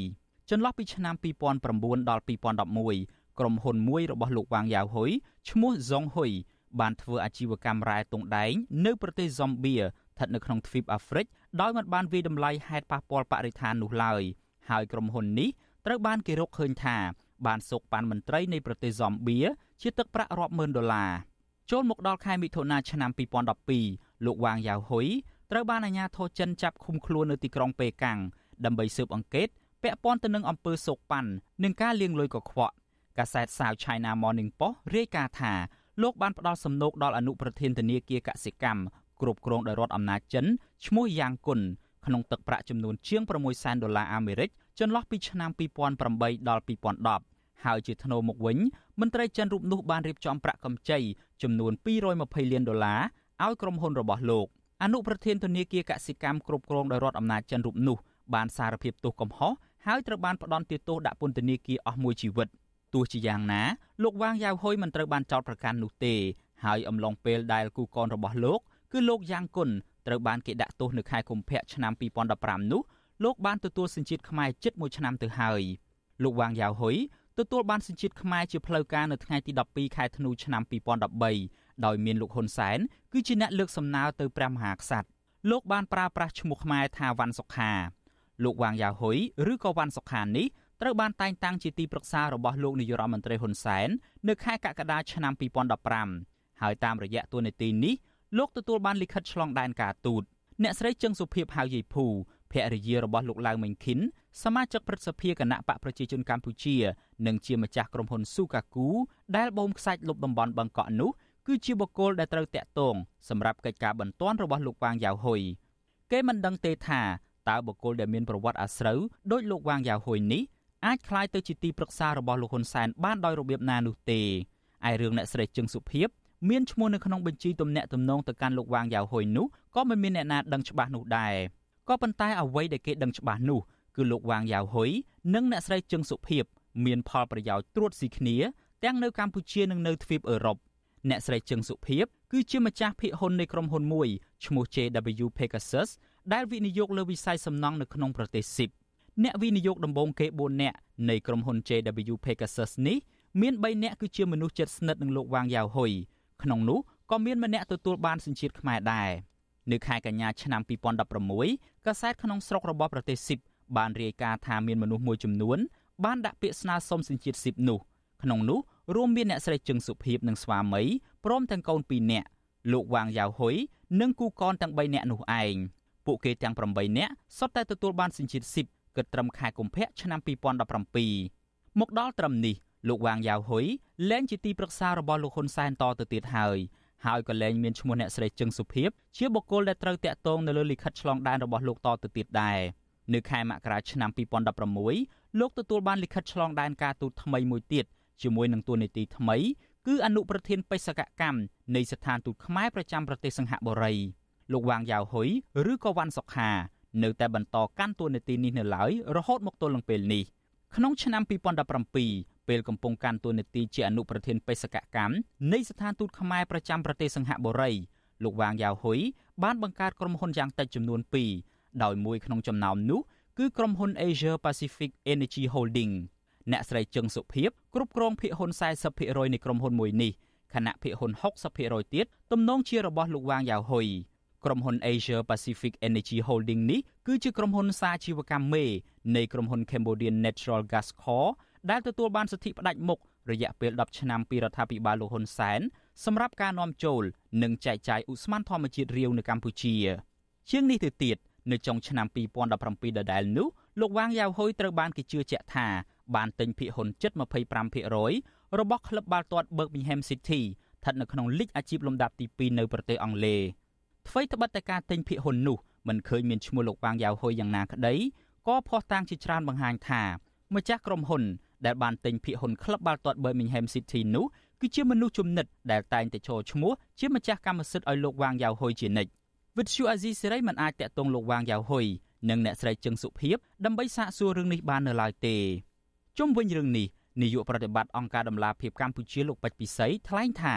ចន្លោះពីឆ្នាំ2009ដល់2011ក្រុមហ៊ុនមួយរបស់លោកវ៉ាងយ៉ាវហ៊ុយឈ្មោះសុងហ៊ុយបានធ្វើអាជីវកម្មរ៉ែតុងដែងនៅប្រទេសហ្សំបៀស្ថិតនៅក្នុងទ្វីបអាហ្វ្រិកដោយមិនបានវិតម្លៃហេតុប៉ះពាល់បរិស្ថាននោះឡើយហើយក្រុមហ៊ុននេះ ត្រូវបានគេរកឃើញថាបានសោកប៉ាន់មន្ត្រីនៃប្រទេសហ្សំបៀជាទឹកប្រាក់រាប់ម៉ឺនដុល្លារចូលមកដល់ខែមិថុនាឆ្នាំ2012លោកវ៉ាងយ៉ាវហ៊ុយត្រូវបានអាជ្ញាធរចិនចាប់ឃុំខ្លួននៅទីក្រុងប៉េកាំងដើម្បីស៊ើបអង្កេតពាក់ព័ន្ធទៅនឹងអំពើសោកប៉ាន់និងការលាងលុយកខ្វក់កាសែត South China Morning Post រាយការណ៍ថាលោកបានផ្ដល់សំណូកដល់អនុប្រធានធនាគារកសិកម្មគ្រប់គ្រងដោយរដ្ឋអំណាចចិនឈ្មោះយ៉ាងគុនក្នុងទឹកប្រាក់ចំនួនជាង6សែនដុល្លារអាមេរិក ចន្លោះពីឆ្នាំ2008ដល់2010ហើយជាថ្នូរមកវិញមន្ត្រីចិនរូបនោះបានរៀបចំប្រាក់កម្ចីចំនួន220លានដុល្លារឲ្យក្រុមហ៊ុនរបស់លោកអនុប្រធានធនាគារកសិកម្មគ្រប់គ្រងដោយរដ្ឋអំណាចចិនរូបនោះបានសារភាពទោសកំហុសហើយត្រូវបានផ្ដន្ទាទោសដាក់ពន្ធនាគារអស់មួយជីវិតទោះជាយ៉ាងណាលោកវ៉ាងយ៉ាវហ៊ុយមិនត្រូវបានចោទប្រកាន់នោះទេហើយអំឡុងពេលដែលគូកនរបស់លោកគឺលោកយ៉ាងគុនត្រូវបានគេដាក់ទោសនៅខែកុម្ភៈឆ្នាំ2015នោះ លោកបានទទួលសញ្ជាតិខ្មែរជិត1ឆ្នាំទៅហើយលោកវ៉ាងយ៉ាវហ៊ុយទទួលបានសញ្ជាតិខ្មែរជាផ្លូវការនៅថ្ងៃទី12ខែធ្នូឆ្នាំ2013ដោយមានលោកហ៊ុនសែនគឺជាអ្នកលើកសំណើទៅព្រះមហាក្សត្រលោកបានប្រើប្រាស់ឈ្មោះខ្មែរថាវ៉ាន់សុខាលោកវ៉ាងយ៉ាវហ៊ុយឬក៏វ៉ាន់សុខានេះត្រូវបានតែងតាំងជាទីប្រឹក្សារបស់លោកនាយរដ្ឋមន្ត្រីហ៊ុនសែននៅខែកក្កដាឆ្នាំ2015ហើយតាមរយៈតួនាទីនេះលោកទទួលបានលិខិតឆ្លងដែនការទូតអ្នកស្រីជឹងសុភីបហៅយាយភូ ភរិយារបស់លោកឡៅមេងខិនសមាជិកព្រឹទ្ធសភាគណៈបកប្រជាជនកម្ពុជា និងជាម្ចាស់ក្រុមហ៊ុនស៊ូកាគូដែលបូមខ្សាច់លុបតំបន់បឹងកក់នោះគឺជាបុគ្គលដែលត្រូវតាក់ទងសម្រាប់កិច្ចការបន្ទាន់របស់លោកវ៉ាងយ៉ាវហ៊ុយគេមិនដឹងទេថាតើបុគ្គលដែលមានប្រវត្តិអាស្រូវដោយលោកវ៉ាងយ៉ាវហ៊ុយនេះអាចคล้ายទៅជាទីប្រឹក្សារបស់លោកហ៊ុនសែនបានដោយរបៀបណានោះទេឯរឿងអ្នកស្រីជឹងសុភីបមានឈ្មោះនៅក្នុងបញ្ជីទំនាក់ទំនងទៅកាន់លោកវ៉ាងយ៉ាវហ៊ុយនោះក៏មិនមានអ្នកណាដឹងច្បាស់នោះដែរ ក៏ប៉ុន្តែអ្វីដែលគេដឹងច្បាស់នោះគឺលោកវ៉ាងយ៉ាវហ៊ុយនិងអ្នកស្រីជឹងសុភីបមានផលប្រយោជន៍ត្រួតស៊ីគ្នាទាំងនៅកម្ពុជានិងនៅទ្វីបអឺរ៉ុបអ្នកស្រីជឹងសុភីបគឺជាម្ចាស់ភាគហ៊ុននៃក្រុមហ៊ុនមួយឈ្មោះ JW Pegasus ដែលវិនិយោគលើវិស័យសំណង់នៅក្នុងប្រទេសស៊ីបអ្នកវិនិយោគដំបូងគេ4នាក់នៃក្រុមហ៊ុន JW Pegasus នេះមាន3នាក់គឺជាមនុស្សជិតស្និទ្ធនឹងលោកវ៉ាងយ៉ាវហ៊ុយក្នុងនោះក៏មានម្នាក់ទទួលបានសញ្ជាតិខ្មែរដែរ នៅខែកញ្ញាឆ្នាំ2016កាសែតក្នុងស្រុករបស់ប្រទេសស៊ីបបានរាយការណ៍ថាមានមនុស្សមួយចំនួនបានដាក់ពាក្យស្នើសុំសញ្ជាតិស៊ីបនោះក្នុងនោះរួមមានអ្នកស្រីជឹងសុភីបនិងស្វាមីព្រមទាំងកូន2នាក់លោកវ៉ាងយ៉ាវហ៊ុយនិងគូកនទាំង3នាក់នោះឯងពួកគេទាំង8នាក់សុទ្ធតែទទួលបានសញ្ជាតិស៊ីបគិតត្រឹមខែកុម្ភៈឆ្នាំ2017មកដល់ត្រឹមនេះលោកវ៉ាងយ៉ាវហ៊ុយលែងជាទីប្រឹក្សារបស់លោកហ៊ុនសែនតទៅទៀតហើយ ហើយក៏លែងមានឈ្មោះអ្នកស្រីជឹងសុភីបជាបុគ្គលដែលត្រូវតាក់ទងនៅលើលិខិតឆ្លងដែនរបស់លោកតទៅទៀតដែរនៅខែមករាឆ្នាំ2016លោកទទួលបានលិខិតឆ្លងដែនការទូតថ្មីមួយទៀតជាមួយនឹងតួនាទីថ្មីគឺអនុប្រធានបេសកកម្មនៃស្ថានទូតខ្មែរប្រចាំប្រទេសសិង្ហបុរីលោកវ៉ាងយ៉ាវហ៊ុយឬក៏វ៉ាន់សុខានៅតែបន្តកាន់តួនាទីនេះនៅឡើយរហូតមកទល់នឹងពេលនេះក្នុងឆ្នាំ2017 ពេលកំពុងកាន់តួនាទីជាអនុប្រធានបេសកកម្មនៃស្ថានទូតខ្មែរប្រចាំប្រទេសសិង្ហបុរីលោកវ៉ាងយ៉ាវហ៊ុយបានបង្កើតក្រុមហ៊ុនយ៉ាងតិចចំនួន2ដោយមួយក្នុងចំណោមនោះគឺក្រុមហ៊ុន Asia Pacific Energy Holding អ្នកស្រីជឹងសុភីបគ្រប់គ្រងភាគហ៊ុន40%នៃក្រុមហ៊ុនមួយនេះខណៈភាគហ៊ុន60%ទៀតទំនងជារបស់លោកវ៉ាងយ៉ាវហ៊ុយក្រុមហ៊ុន Asia Pacific Energy Holding នេះគឺជាក្រុមហ៊ុនសាជីវកម្មមេនៃក្រុមហ៊ុន Cambodian Natural Gas Corp ដែលទទួលបានសិទ្ធិផ្ដាច់មុខរយៈពេល10ឆ្នាំពីរដ្ឋាភិបាលលោកហ៊ុនសែនសម្រាប់ការនាំចូលនិងចែកចាយឧស្ម័នធម្មជាតិរាវនៅកម្ពុជា ជាងនេះទៅទៀតនៅចុងឆ្នាំ2017ដដែលនោះលោកវ៉ាងយ៉ាវហ៊ុយត្រូវបានគេជឿជាក់ថាបានទិញភាគហ៊ុនជិត25%របស់ក្លឹបបាល់ទាត់ Birmingham City ស្ថិតនៅក្នុងលីកអាជីពលំដាប់ទី2នៅប្រទេសអង់គ្លេសអ្វីត្បិតតែការទិញភាគហ៊ុននោះមិនឃើញមានឈ្មោះលោកវ៉ាងយ៉ាវហ៊ុយយ៉ាងណាក្តីក៏ភ័ស្តុតាងជាច្រើនបង្ហាញថាម្ចាស់ក្រុមហ៊ុន ដែលបានទិញភាគហ៊ុនក្លឹបបាល់ទាត់ Birmingham City នោះគឺជាមនុស្សជំនិតដែលតែងតែចូលឈ្មោះជាម្ចាស់កម្មសិទ្ធិឲ្យលោកវ៉ាងយ៉ាវហ៊ុយជានិច្ចវិទ្យុអាស៊ីសេរីមិនអាចតាក់ទងលោកវ៉ាងយ៉ាវហ៊ុយនិងអ្នកស្រីជឹងសុភីបដើម្បីសាកសួររឿងនេះបាននៅឡើយទេជុំវិញរឿងនេះនាយកប្រតិបត្តិអង្គការដំឡាភិបកម្ពុជាលោកពេជ្រពិសីថ្លែងថា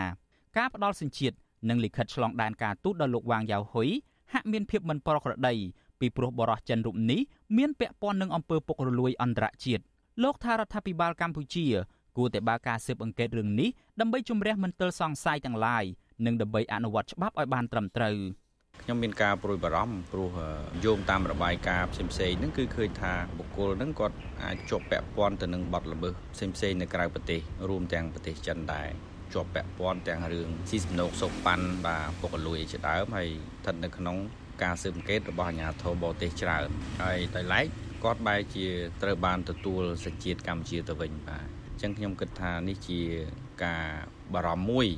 ការផ្ដល់សញ្ជាតិនិងលិខិតឆ្លងដែនការទូតដល់លោកវ៉ាងយ៉ាវហ៊ុយហាក់មានភាពមិនប្រក្រតីពីព្រោះបរិះចិនរូបនេះមានពាក់ព័ន្ធនឹងអំពើពុករលួយអន្តរជាតិ លោកថារដ្ឋាភិបាលកម្ពុជាគួរតែបើកការស៊ើបអង្កេតរឿងនេះដើម្បីជំរះមន្ទិលសង្ស័យទាំងឡាយនិងដើម្បីអនុវត្តច្បាប់ឲ្យបានត្រឹមត្រូវខ្ញុំមានការប្រួយបារម្ភព្រោះយោងតាមរបាយការណ៍ផ្សេងផ្សេងហ្នឹងគឺឃើញថាបុគ្គលហ្នឹងគាត់អាចជាប់ពាក់ព័ន្ធទៅនឹងបទល្មើសផ្សេងផ្សេងនៅក្រៅប្រទេសរួមទាំងប្រទេសចិនដែរជាប់ពាក់ព័ន្ធទាំងរឿងស៊ីសំណូកសោកប៉ាន់បាទពុករលួយជាដើមហើយស្ថិតនៅក្នុងការស៊ើបអង្កេតរបស់អាជ្ញាធរបរទេសច្រើនហើយដោយឡែក គាត់បែរជាត្រូវបានទទួលសញ្ជាតិកម្ពុជាទៅវិញបាទអញ្ចឹងខ្ញុំគិតថានេះជាការបារម្ភមួយ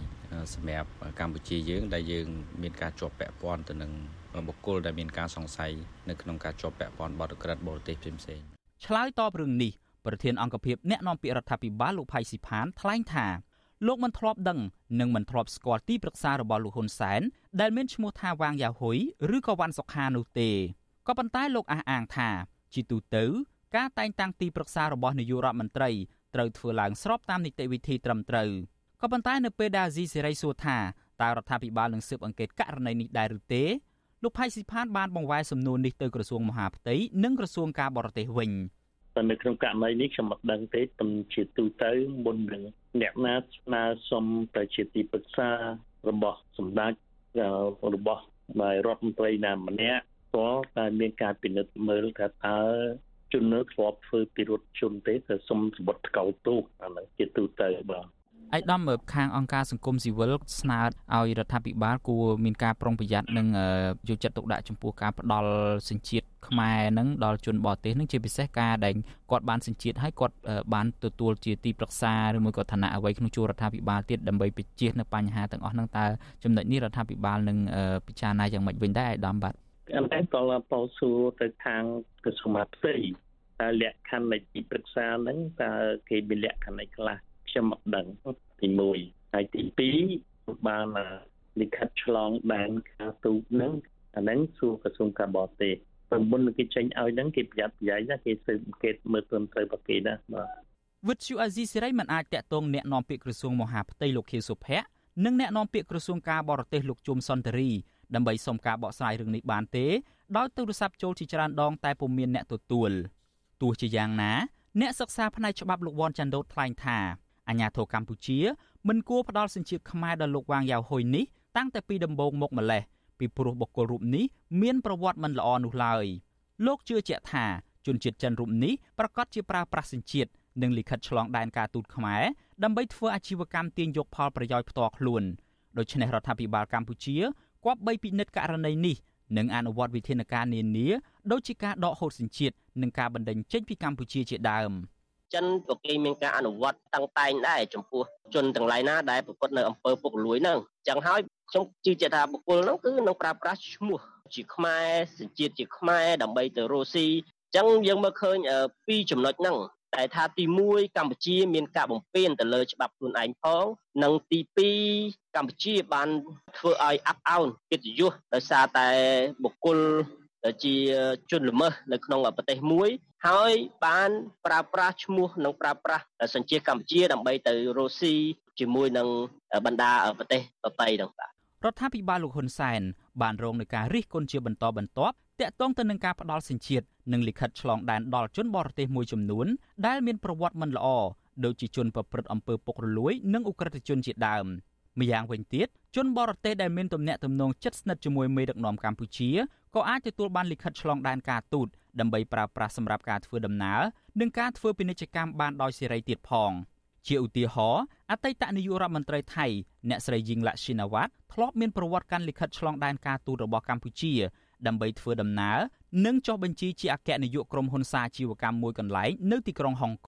សម្រាប់កម្ពុជាយើង ដែលយើងមានការជាប់ពាក់ព័ន្ធទៅនឹងបុគ្គលដែលមានការសង្ស័យនៅក្នុងការជាប់ពាក់ព័ន្ធបទក្រិតបរទេសផ្សេងៗឆ្លើយតបរឿងនេះប្រធានអង្គភិបអ្នកនាំពាក្យរដ្ឋាភិបាលលោកផៃស៊ីផានថ្លែងថាលោកមិនធ្លាប់ដឹងនិងមិនធ្លាប់ស្គាល់ទីប្រឹក្សារបស់លោកហ៊ុនសែនដែលមានឈ្មោះថាវ៉ាងយ៉ាហ៊ុយឬក៏វ៉ាន់សុខានោះទេក៏ប៉ុន្តែលោកអះអាងថា ជាទូទៅការតែងតាំងទីប្រឹក្សារបស់នាយករដ្ឋមន្ត្រីត្រូវធ្វើឡើងស្របតាមនីតិវិធីត្រឹមត្រូវក៏ប៉ុន្តែនៅពេលដែលអាស៊ីសេរីសួរថាតើរដ្ឋាភិបាលនឹងស៊ើបអង្កេតករណីនេះដែរឬទេលោកផៃស៊ីផានបានបង្វែរសំណួរនេះទៅក្រសួងមហាផ្ទៃនិងក្រសួងការបរទេសវិញតែនៅក្នុងករណីនេះខ្ញុំមិនដឹងទេប៉ុន្តែជាទូទៅមុននឹងអ្នកណាស្នើសុំទៅជាទីប្រឹក្សារបស់សម្ដេចរបស់ដោយរដ្ឋមន្ត្រីណាម្នាក់ ក៏តែមានការពិនិត្យមើលថាតើជននៅធ្លាប់ធ្វើពិរុទ្ធជនទេទៅសុំសម្បត្តិថ្កោលទោសអានោះជាទូទៅបាទឯកឧត្តមខាងអង្គការសង្គមស៊ីវិលស្នើឲ្យរដ្ឋាភិបាលគួរមានការប្រុងប្រយ័ត្ននិងយកចិត្តទុកដាក់ចំពោះការផ្ដល់សញ្ជាតិខ្មែរនឹងដល់ជនបរទេសនឹងជាពិសេសការដែលគាត់បានសញ្ជាតិហើយគាត់បានទទួលជាទីប្រឹក្សាឬមួយក៏ឋានៈអ្វីក្នុងជួររដ្ឋាភិបាលទៀតដើម្បីបញ្ជៀសនៅបញ្ហាទាំងអស់ហ្នឹងតើចំណុចនេះរដ្ឋាភិបាលនឹងពិចារណាយ៉ាងម៉េចវិញដែរឯកឧត្តមបាទ អញ្ចឹងតើពោសួរទៅខាងក្រសួងមហាផ្ទៃតើលក្ខខណ្ឌនៃទីប្រឹក្សាហ្នឹងតើគេមានលក្ខខណ្ឌអីខ្លះខ្ញុំមិនដឹងទី1ហើយទី2បានលិខិតឆ្លងដែនការទូតហ្នឹងអាហ្នឹងសួរក្រសួងការបរទេសព្រមុនគេចេញឲ្យហ្នឹងគេប្រយ័ត្នប្រយែងណាគេស៊ើបអង្កេតមើលត្រឹមត្រូវរបស់គេណាបាទវិទ្យុអាស៊ីសេរីមិនអាចតាក់ទងแนะនាំពាក្យក្រសួងមហាផ្ទៃលោកខៀវសុភ័ក្រនិងแนะនាំពាក្យក្រសួងការបរទេសលោកជុំសុនតរី ដើម្បីសុំការបកស្រាយរឿងនេះបានទេដោយទូរស័ព្ទចូលជាច្រើនដងតែពុំមានអ្នកទទួលទោះជាយ៉ាងណាអ្នកសិក្សាផ្នែកច្បាប់លោកវ៉ាន់ចាន់ដូតថ្លែងថាអាញាធរកម្ពុជាមិនគួរផ្ដល់សញ្ជាតិខ្មែរដល់លោកវ៉ាងយ៉ាវហ៊ុយនេះតាំងតែពីដំបូងមកម្លេះពីព្រោះបុគ្គលរូបនេះមានប្រវត្តិមិនល្អនោះឡើយលោកជឿជាក់ថាជនជាតិចិនរូបនេះប្រកាសជាប្រើប្រាស់សញ្ជាតិនិងលិខិតឆ្លងដែនការទូតខ្មែរដើម្បីធ្វើអាជីវកម្មទាញយកផលប្រយោជន៍ផ្ទាល់ខ្លួនដូច្នេះរដ្ឋាភិបាលកម្ពុជា គប្បីពិនិត្យករណីនេះនិងអនុវត្តវិធានការនានាដូចជាការដកហូតសញ្ជាតិនិងការបណ្តេញចេញពីកម្ពុជាជាដើម។ចិនក៏គេមានការអនុវត្តតាំងតែងដែរចំពោះជនទាំងឡាយណាដែលប្រកបនៅអំពើពុករលួយហ្នឹងចឹងហើយខ្ញុំជឿជាក់ថាបុគ្គលហ្នឹងគឺនឹងប្រើប្រាស់ឈ្មោះជាខ្មែរសញ្ជាតិជាខ្មែរដើម្បីទៅរស់ស៊ីចឹងយើងមើលឃើញពីរចំណុចហ្នឹង តែថាទី1កម្ពុជាមានការបំពេញទៅលើច្បាប់ខ្លួនឯងផងនិងទី2កម្ពុជាបានធ្វើឲ្យអាប់អោនកិត្តិយសដោយសារតែបុគ្គលជាជនល្មើសនៅក្នុងប្រទេសមួយ ហើយបានប្រើប្រាស់ឈ្មោះនិងប្រើប្រាស់សញ្ជាតិកម្ពុជាដើម្បីទៅរស់ស៊ីជាមួយនឹងបណ្ដាប្រទេសបរទេសហ្នឹងបាទរដ្ឋាភិបាលលោកហ៊ុនសែនបានរងនឹងការរិះគន់ជាបន្តបន្ទាប់តាក់ទងទៅនឹងការផ្ដាល់សញ្ជាតិ និងលិខិតឆ្លងដែនដល់ជនបរទេសមួយចំនួនដែលមានប្រវត្តិមិនល្អដូចជាជនប្រព្រឹត្តអំពើពុករលួយ និងអ ுக ្រិតជនជាដើមម្យ៉ាងវិញទៀតជនបរទេសដែលមានទំនាក់ទំនងជិតស្និទ្ធជាមួយមេដឹកនាំកម្ពុជាក៏អាចទទួលបានលិខិតឆ្លងដែនការទូតដើម្បីប្រើប្រាស់សម្រាប់ការធ្វើដំណើរនិងការធ្វើពាណិជ្ជកម្មបានដោយសេរីទៀតផង។ជាឧទាហរណ៍អតីតនាយករដ្ឋមន្ត្រីថៃអ្នកស្រីយីងឡាក់ស៊ីណាវ៉ាត់ធ្លាប់មានប្រវត្តិកាន់លិខិតឆ្លងដែនការទូតរបស់កម្ពុជាដើម្បីធ្វើដំណើរ និងចុះបញ្ជីជាអគ្គនាយកក្រុមហ៊ុនសាជីវកម្មមួយកន្លែងនៅទីក្រុងហុង